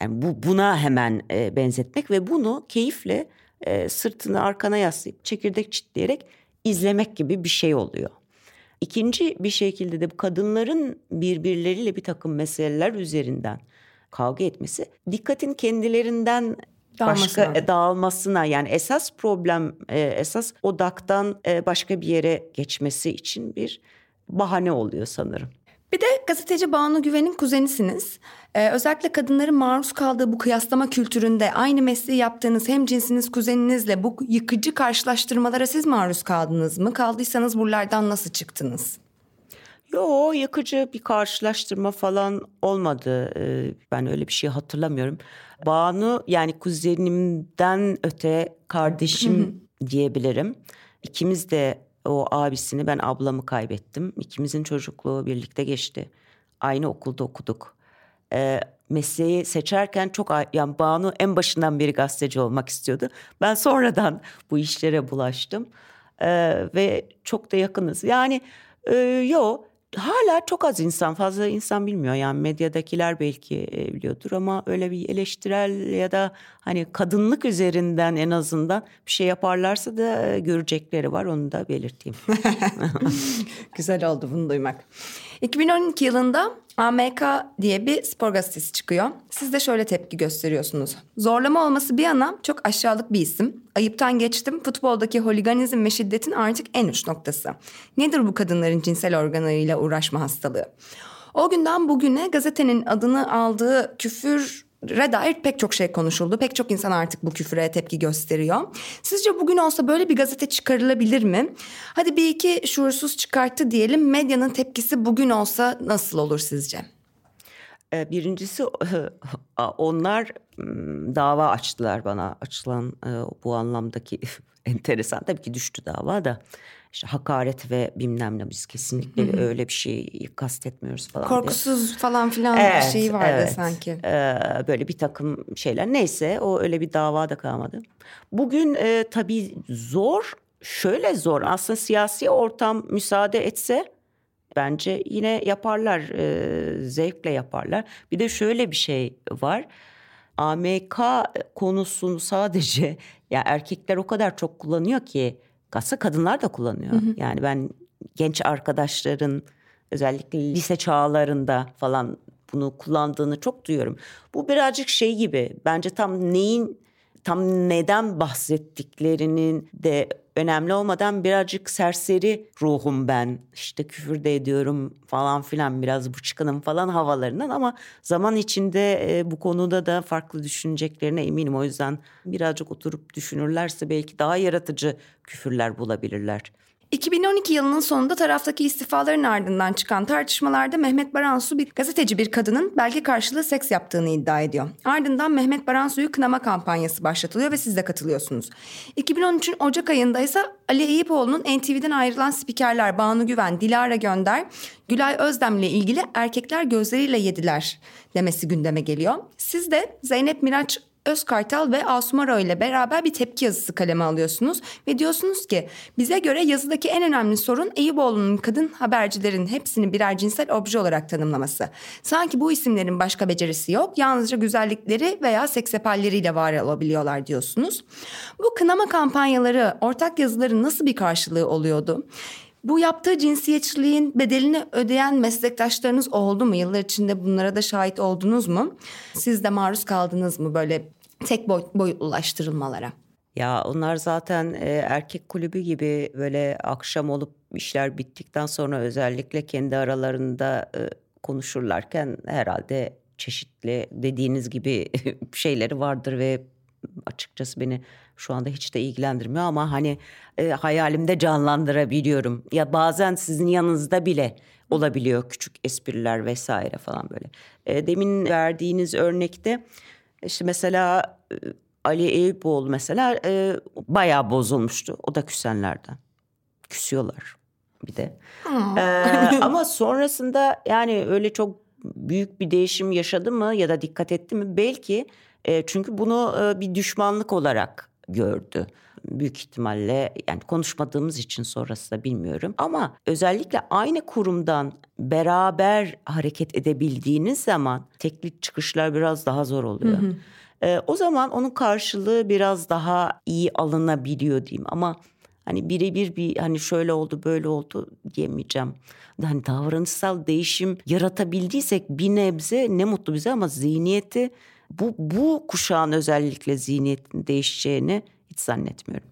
Yani bu buna hemen e, benzetmek ve bunu keyifle e, sırtını arkana yaslayıp çekirdek çitleyerek izlemek gibi bir şey oluyor. İkinci bir şekilde de bu kadınların birbirleriyle bir takım meseleler üzerinden kavga etmesi dikkatin kendilerinden başka e, dağılmasına yani esas problem e, esas odaktan e, başka bir yere geçmesi için bir bahane oluyor sanırım. Bir de gazeteci Banu Güven'in kuzenisiniz. Ee, özellikle kadınların maruz kaldığı bu kıyaslama kültüründe aynı mesleği yaptığınız hem cinsiniz kuzeninizle bu yıkıcı karşılaştırmalara siz maruz kaldınız mı? Kaldıysanız buralardan nasıl çıktınız? Yo yakıcı bir karşılaştırma falan olmadı. Ee, ben öyle bir şey hatırlamıyorum. Banu yani kuzenimden öte kardeşim diyebilirim. İkimiz de o abisini ben ablamı kaybettim. İkimizin çocukluğu birlikte geçti. Aynı okulda okuduk. Ee, mesleği seçerken çok yani Banu en başından beri gazeteci olmak istiyordu. Ben sonradan bu işlere bulaştım. Ee, ve çok da yakınız. Yani e, yo hala çok az insan fazla insan bilmiyor yani medyadakiler belki e, biliyordur ama öyle bir eleştirel ya da hani kadınlık üzerinden en azından bir şey yaparlarsa da e, görecekleri var onu da belirteyim. Güzel oldu bunu duymak. 2012 yılında AMK diye bir spor gazetesi çıkıyor. Siz de şöyle tepki gösteriyorsunuz. Zorlama olması bir yana çok aşağılık bir isim. Ayıptan geçtim futboldaki holiganizm ve şiddetin artık en uç noktası. Nedir bu kadınların cinsel organlarıyla uğraşma hastalığı? O günden bugüne gazetenin adını aldığı küfür dair pek çok şey konuşuldu. Pek çok insan artık bu küfüre tepki gösteriyor. Sizce bugün olsa böyle bir gazete çıkarılabilir mi? Hadi bir iki şuursuz çıkarttı diyelim. Medyanın tepkisi bugün olsa nasıl olur sizce? Ee, birincisi onlar dava açtılar bana açılan e, bu anlamdaki enteresan tabii ki düştü dava da işte hakaret ve bilmem ne biz kesinlikle Hı-hı. öyle bir şey kastetmiyoruz falan. Korkusuz diye. falan filan evet, bir şey vardı evet. sanki. Ee, böyle bir takım şeyler neyse o öyle bir dava da kalmadı. Bugün e, tabii zor şöyle zor aslında siyasi ortam müsaade etse bence yine yaparlar e, zevkle yaparlar. Bir de şöyle bir şey var. AMK konusunu sadece ya erkekler o kadar çok kullanıyor ki aslında kadınlar da kullanıyor. Hı hı. Yani ben genç arkadaşların özellikle lise çağlarında falan bunu kullandığını çok duyuyorum. Bu birazcık şey gibi bence tam neyin tam neden bahsettiklerinin de önemli olmadan birazcık serseri ruhum ben. İşte küfür de ediyorum falan filan biraz bıçkınım falan havalarından ama zaman içinde e, bu konuda da farklı düşüneceklerine eminim. O yüzden birazcık oturup düşünürlerse belki daha yaratıcı küfürler bulabilirler. 2012 yılının sonunda taraftaki istifaların ardından çıkan tartışmalarda Mehmet Baransu bir gazeteci bir kadının belge karşılığı seks yaptığını iddia ediyor. Ardından Mehmet Baransu'yu kınama kampanyası başlatılıyor ve siz de katılıyorsunuz. 2013'ün Ocak ayında ise Ali Eyüpoğlu'nun NTV'den ayrılan spikerler Banu Güven, Dilara Gönder, Gülay Özdem'le ilgili erkekler gözleriyle yediler demesi gündeme geliyor. Siz de Zeynep Miraç Özkartal ve Asumaro ile beraber bir tepki yazısı kaleme alıyorsunuz ve diyorsunuz ki bize göre yazıdaki en önemli sorun Eyüboğlu'nun kadın habercilerin hepsini birer cinsel obje olarak tanımlaması. Sanki bu isimlerin başka becerisi yok yalnızca güzellikleri veya seksepalleriyle var olabiliyorlar diyorsunuz. Bu kınama kampanyaları ortak yazıların nasıl bir karşılığı oluyordu? Bu yaptığı cinsiyetçiliğin bedelini ödeyen meslektaşlarınız oldu mu? Yıllar içinde bunlara da şahit oldunuz mu? Siz de maruz kaldınız mı böyle tek boy, boyutlulaştırılmalara? Ya onlar zaten e, erkek kulübü gibi böyle akşam olup işler bittikten sonra özellikle kendi aralarında e, konuşurlarken herhalde çeşitli dediğiniz gibi şeyleri vardır ve açıkçası beni şu anda hiç de ilgilendirmiyor ama hani e, hayalimde canlandırabiliyorum. Ya bazen sizin yanınızda bile olabiliyor küçük espriler vesaire falan böyle. E, demin verdiğiniz örnekte işte mesela e, Ali Eyüboğlu mesela e, bayağı bozulmuştu. O da küsenlerden. Küsüyorlar bir de. ee, ama sonrasında yani öyle çok büyük bir değişim yaşadı mı ya da dikkat etti mi? Belki e, çünkü bunu e, bir düşmanlık olarak gördü büyük ihtimalle yani konuşmadığımız için sonrası da bilmiyorum ama özellikle aynı kurumdan beraber hareket edebildiğiniz zaman teknik çıkışlar biraz daha zor oluyor. Hı hı. Ee, o zaman onun karşılığı biraz daha iyi alınabiliyor diyeyim ama hani birebir bir hani şöyle oldu böyle oldu diyemeyeceğim. Hani davranışsal değişim yaratabildiysek bir nebze ne mutlu bize ama zihniyeti bu, bu kuşağın özellikle zihniyetin değişeceğini hiç zannetmiyorum.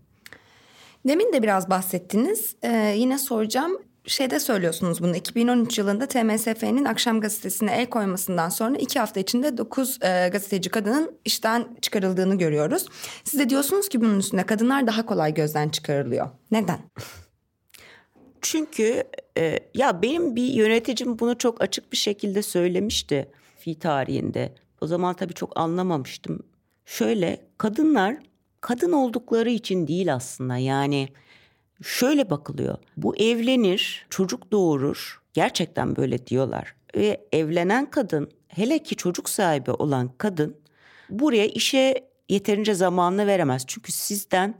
Demin de biraz bahsettiniz. Ee, yine soracağım. Şeyde söylüyorsunuz bunu 2013 yılında TMSF'nin akşam gazetesine el koymasından sonra iki hafta içinde 9 e, gazeteci kadının işten çıkarıldığını görüyoruz. Siz de diyorsunuz ki bunun üstünde kadınlar daha kolay gözden çıkarılıyor. Neden? Çünkü e, ya benim bir yöneticim bunu çok açık bir şekilde söylemişti fi tarihinde. O zaman tabii çok anlamamıştım. Şöyle kadınlar kadın oldukları için değil aslında yani şöyle bakılıyor. Bu evlenir, çocuk doğurur. Gerçekten böyle diyorlar. Ve evlenen kadın, hele ki çocuk sahibi olan kadın buraya işe yeterince zamanını veremez. Çünkü sizden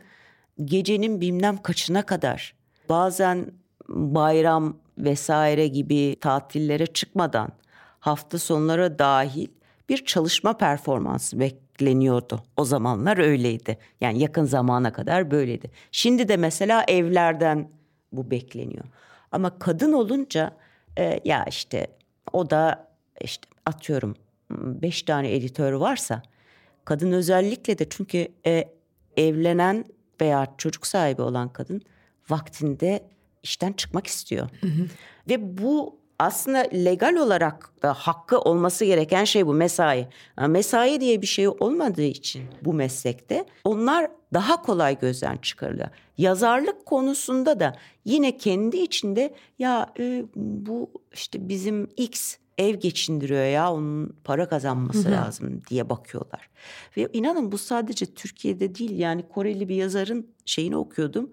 gecenin bilmem kaçına kadar bazen bayram vesaire gibi tatillere çıkmadan hafta sonlara dahil bir çalışma performansı bekleniyordu. O zamanlar öyleydi. Yani yakın zamana kadar böyleydi. Şimdi de mesela evlerden bu bekleniyor. Ama kadın olunca e, ya işte o da işte atıyorum beş tane editör varsa kadın özellikle de çünkü e, evlenen veya çocuk sahibi olan kadın vaktinde işten çıkmak istiyor. Hı hı. Ve bu aslında legal olarak da hakkı olması gereken şey bu mesai. mesai diye bir şey olmadığı için bu meslekte onlar daha kolay gözden çıkarılıyor. Yazarlık konusunda da yine kendi içinde ya e, bu işte bizim X ev geçindiriyor ya onun para kazanması Hı-hı. lazım diye bakıyorlar. Ve inanın bu sadece Türkiye'de değil yani Koreli bir yazarın şeyini okuyordum.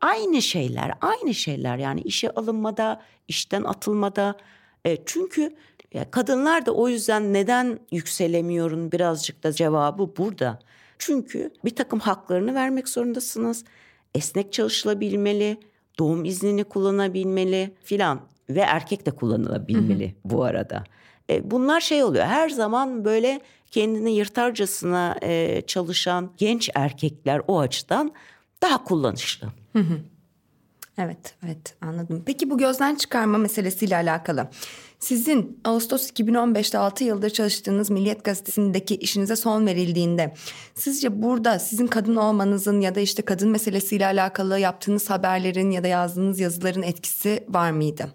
Aynı şeyler, aynı şeyler yani işe alınmada, işten atılmada. E, çünkü kadınlar da o yüzden neden yükselemiyorum birazcık da cevabı burada. Çünkü bir takım haklarını vermek zorundasınız. Esnek çalışılabilmeli, doğum iznini kullanabilmeli filan ve erkek de kullanılabilmeli hı hı. bu arada. E, bunlar şey oluyor her zaman böyle kendini yırtarcasına e, çalışan genç erkekler o açıdan daha kullanışlı. Hı hı. Evet, evet anladım. Peki bu gözden çıkarma meselesiyle alakalı. Sizin Ağustos 2015'te 6 yıldır çalıştığınız Milliyet Gazetesi'ndeki işinize son verildiğinde sizce burada sizin kadın olmanızın ya da işte kadın meselesiyle alakalı yaptığınız haberlerin ya da yazdığınız yazıların etkisi var mıydı?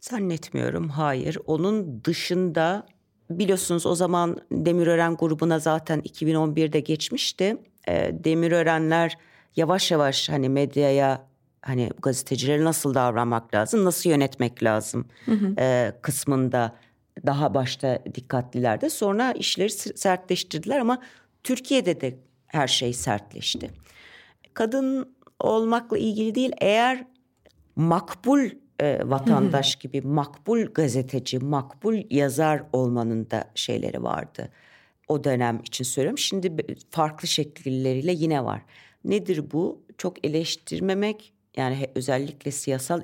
Zannetmiyorum hayır. Onun dışında biliyorsunuz o zaman Demirören grubuna zaten 2011'de geçmişti. Demirörenler yavaş yavaş hani medyaya hani gazetecilere nasıl davranmak lazım, nasıl yönetmek lazım hı hı. E, kısmında daha başta dikkatlilerdi. Sonra işleri sertleştirdiler ama Türkiye'de de her şey sertleşti. Kadın olmakla ilgili değil eğer makbul e, vatandaş hı hı. gibi makbul gazeteci, makbul yazar olmanın da şeyleri vardı. O dönem için söylüyorum. Şimdi farklı şekilleriyle yine var. Nedir bu? Çok eleştirmemek yani özellikle siyasal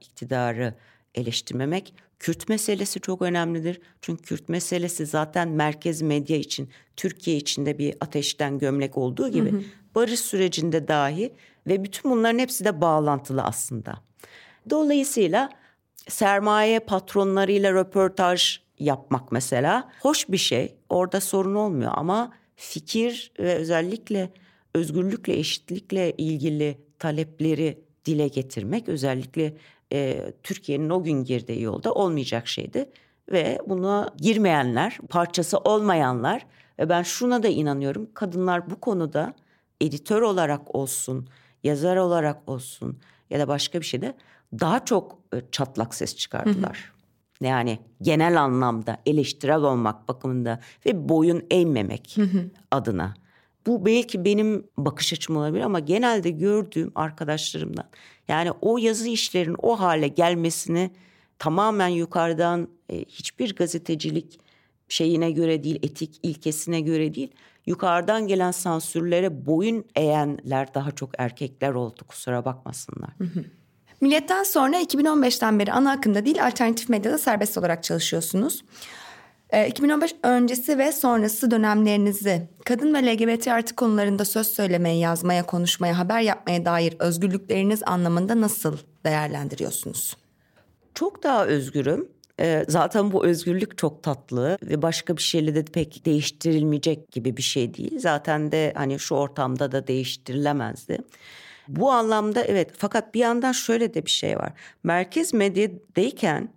iktidarı eleştirmemek. Kürt meselesi çok önemlidir. Çünkü Kürt meselesi zaten merkez medya için, Türkiye içinde bir ateşten gömlek olduğu gibi hı hı. barış sürecinde dahi ve bütün bunların hepsi de bağlantılı aslında. Dolayısıyla sermaye patronlarıyla röportaj yapmak mesela hoş bir şey. Orada sorun olmuyor ama fikir ve özellikle özgürlükle, eşitlikle ilgili talepleri dile getirmek özellikle e, Türkiye'nin o gün girdiği yolda olmayacak şeydi. Ve buna girmeyenler, parçası olmayanlar ve ben şuna da inanıyorum kadınlar bu konuda editör olarak olsun, yazar olarak olsun ya da başka bir şeyde daha çok e, çatlak ses çıkardılar. Hı hı. Yani genel anlamda eleştirel olmak bakımında ve boyun eğmemek hı hı. adına. Bu belki benim bakış açım olabilir ama genelde gördüğüm arkadaşlarımdan yani o yazı işlerin o hale gelmesini tamamen yukarıdan e, hiçbir gazetecilik şeyine göre değil, etik ilkesine göre değil, yukarıdan gelen sansürlere boyun eğenler daha çok erkekler oldu kusura bakmasınlar. Hı. Milliyetten sonra 2015'ten beri ana akımda değil alternatif medyada serbest olarak çalışıyorsunuz. 2015 ee, öncesi ve sonrası dönemlerinizi kadın ve LGBT artı konularında söz söylemeye, yazmaya, konuşmaya, haber yapmaya dair özgürlükleriniz anlamında nasıl değerlendiriyorsunuz? Çok daha özgürüm. Ee, zaten bu özgürlük çok tatlı ve başka bir şeyle de pek değiştirilmeyecek gibi bir şey değil. Zaten de hani şu ortamda da değiştirilemezdi. Bu anlamda evet fakat bir yandan şöyle de bir şey var. Merkez medyadayken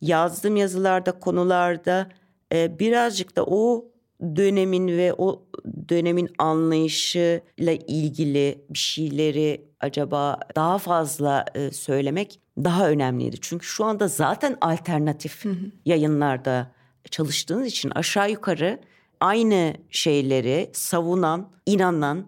yazdığım yazılarda, konularda e, birazcık da o dönemin ve o dönemin anlayışıyla ilgili bir şeyleri acaba daha fazla e, söylemek daha önemliydi. Çünkü şu anda zaten alternatif hı hı. yayınlarda çalıştığınız için aşağı yukarı aynı şeyleri savunan, inanan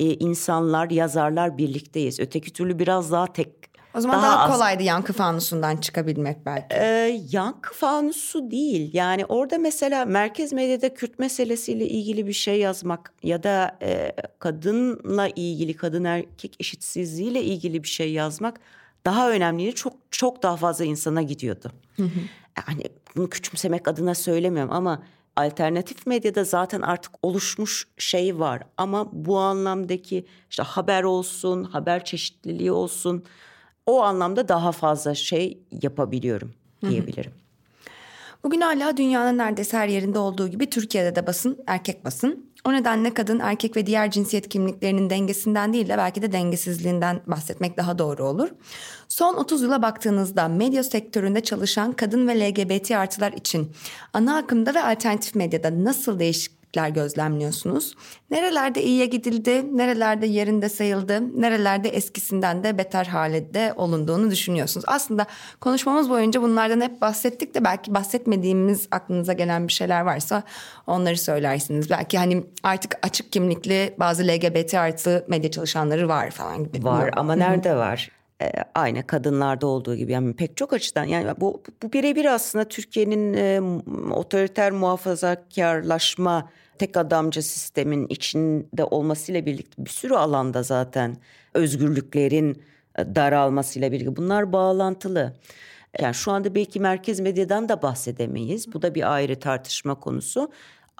e, insanlar, yazarlar birlikteyiz. Öteki türlü biraz daha tek o zaman daha, daha kolaydı yankı fanusundan çıkabilmek belki. Ee, yankı fanusu değil. Yani orada mesela merkez medyada Kürt meselesiyle ilgili bir şey yazmak ya da e, kadınla ilgili kadın erkek eşitsizliğiyle ilgili bir şey yazmak daha önemliydi. Çok çok daha fazla insana gidiyordu. Hı hı. Yani bunu küçümsemek adına söylemiyorum ama alternatif medyada zaten artık oluşmuş şey var. Ama bu anlamdaki işte haber olsun, haber çeşitliliği olsun o anlamda daha fazla şey yapabiliyorum diyebilirim. Bugün hala dünyanın neredeyse her yerinde olduğu gibi Türkiye'de de basın erkek basın. O nedenle kadın, erkek ve diğer cinsiyet kimliklerinin dengesinden değil de belki de dengesizliğinden bahsetmek daha doğru olur. Son 30 yıla baktığınızda medya sektöründe çalışan kadın ve LGBT artılar için ana akımda ve alternatif medyada nasıl değişik değişiklikler gözlemliyorsunuz? Nerelerde iyiye gidildi, nerelerde yerinde sayıldı, nerelerde eskisinden de beter halde olunduğunu düşünüyorsunuz? Aslında konuşmamız boyunca bunlardan hep bahsettik de belki bahsetmediğimiz aklınıza gelen bir şeyler varsa onları söylersiniz. Belki hani artık açık kimlikli bazı LGBT artı medya çalışanları var falan gibi. Var ama nerede var? E, aynı kadınlarda olduğu gibi yani pek çok açıdan yani bu bu birebir aslında Türkiye'nin e, otoriter muhafazakarlaşma tek adamcı sistemin içinde olmasıyla birlikte bir sürü alanda zaten özgürlüklerin e, daralmasıyla birlikte bunlar bağlantılı. Yani şu anda belki merkez medyadan da bahsedemeyiz. Bu da bir ayrı tartışma konusu.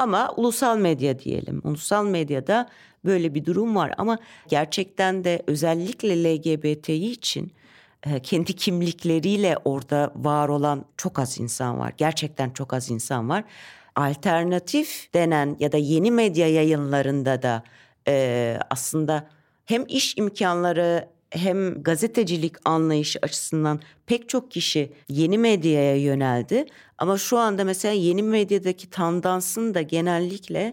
Ama ulusal medya diyelim. Ulusal medyada böyle bir durum var ama gerçekten de özellikle LGBTİ için e, kendi kimlikleriyle orada var olan çok az insan var. Gerçekten çok az insan var alternatif denen ya da yeni medya yayınlarında da e, aslında hem iş imkanları hem gazetecilik anlayışı açısından pek çok kişi yeni medyaya yöneldi. Ama şu anda mesela yeni medyadaki tandansın da genellikle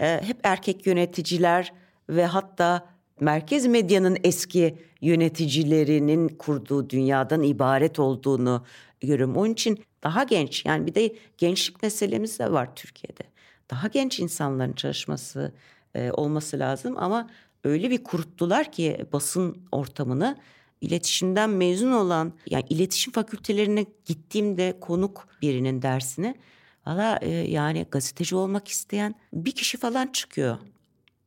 e, hep erkek yöneticiler ve hatta merkez medyanın eski yöneticilerinin kurduğu dünyadan ibaret olduğunu görüyorum. Onun için daha genç yani bir de gençlik meselemiz de var Türkiye'de. Daha genç insanların çalışması e, olması lazım ama öyle bir kuruttular ki basın ortamını iletişimden mezun olan yani iletişim fakültelerine gittiğimde konuk birinin dersine valla e, yani gazeteci olmak isteyen bir kişi falan çıkıyor.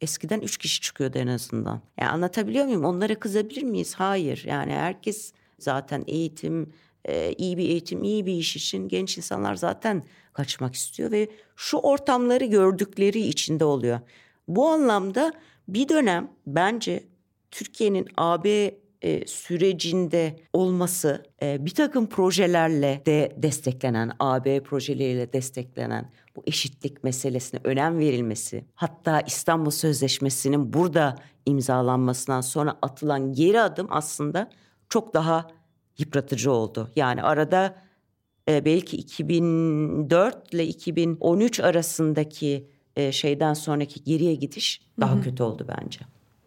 Eskiden üç kişi çıkıyordu en azından. Yani anlatabiliyor muyum? Onlara kızabilir miyiz? Hayır. Yani herkes zaten eğitim, e, iyi bir eğitim, iyi bir iş için genç insanlar zaten kaçmak istiyor ve şu ortamları gördükleri içinde oluyor. Bu anlamda bir dönem bence Türkiye'nin AB e, sürecinde olması e, bir takım projelerle de desteklenen AB projeleriyle desteklenen bu eşitlik meselesine önem verilmesi hatta İstanbul Sözleşmesi'nin burada imzalanmasından sonra atılan geri adım aslında çok daha yıpratıcı oldu. Yani arada e, belki 2004 ile 2013 arasındaki e, şeyden sonraki geriye gidiş daha Hı-hı. kötü oldu bence.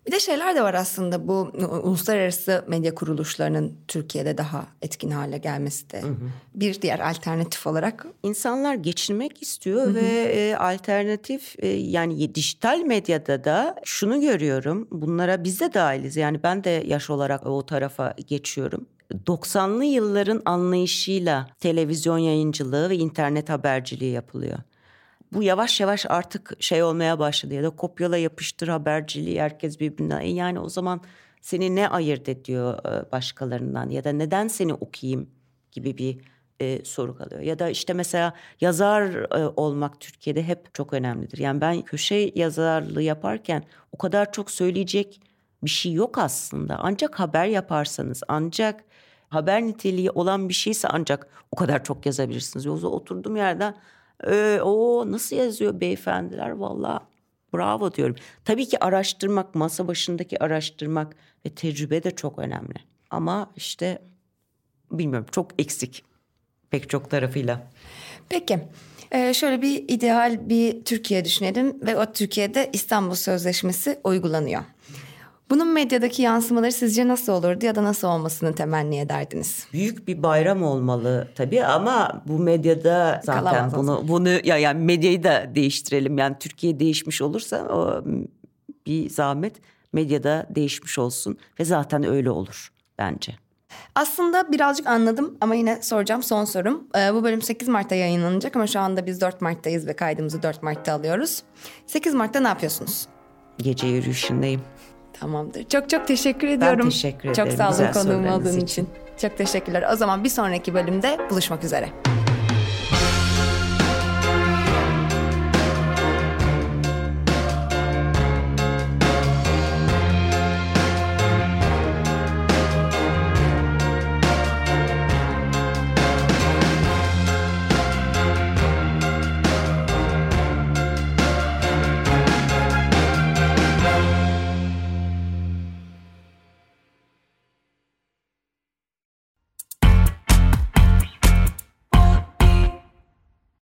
Bir de şeyler de var aslında bu uluslararası medya kuruluşlarının Türkiye'de daha etkin hale gelmesi de hı hı. bir diğer alternatif olarak. insanlar geçinmek istiyor hı hı. ve e, alternatif e, yani dijital medyada da şunu görüyorum bunlara biz de dahiliz yani ben de yaş olarak o tarafa geçiyorum. 90'lı yılların anlayışıyla televizyon yayıncılığı ve internet haberciliği yapılıyor. Bu yavaş yavaş artık şey olmaya başladı ya da kopyala yapıştır haberciliği herkes birbirinden. E yani o zaman seni ne ayırt ediyor e, başkalarından ya da neden seni okuyayım gibi bir e, soru kalıyor. Ya da işte mesela yazar e, olmak Türkiye'de hep çok önemlidir. Yani ben köşe yazarlığı yaparken o kadar çok söyleyecek bir şey yok aslında. Ancak haber yaparsanız, ancak haber niteliği olan bir şeyse ancak o kadar çok yazabilirsiniz. Yoksa oturduğum yerden e, o nasıl yazıyor beyefendiler valla bravo diyorum. Tabii ki araştırmak, masa başındaki araştırmak ve tecrübe de çok önemli. Ama işte bilmiyorum çok eksik pek çok tarafıyla. Peki. Ee, şöyle bir ideal bir Türkiye düşünelim ve o Türkiye'de İstanbul Sözleşmesi uygulanıyor. Bunun medyadaki yansımaları sizce nasıl olurdu ya da nasıl olmasını temenni ederdiniz? Büyük bir bayram olmalı tabii ama bu medyada zaten Kalamaz bunu bunu ya yani medyayı da değiştirelim. Yani Türkiye değişmiş olursa o bir zahmet medyada değişmiş olsun ve zaten öyle olur bence. Aslında birazcık anladım ama yine soracağım son sorum. Ee, bu bölüm 8 Mart'ta yayınlanacak ama şu anda biz 4 Mart'tayız ve kaydımızı 4 Mart'ta alıyoruz. 8 Mart'ta ne yapıyorsunuz? Gece yürüyüşündeyim. Tamamdır. Çok çok teşekkür ediyorum. Ben teşekkür ederim. Çok sağ olun konuğum olduğun için. için. Çok teşekkürler. O zaman bir sonraki bölümde buluşmak üzere.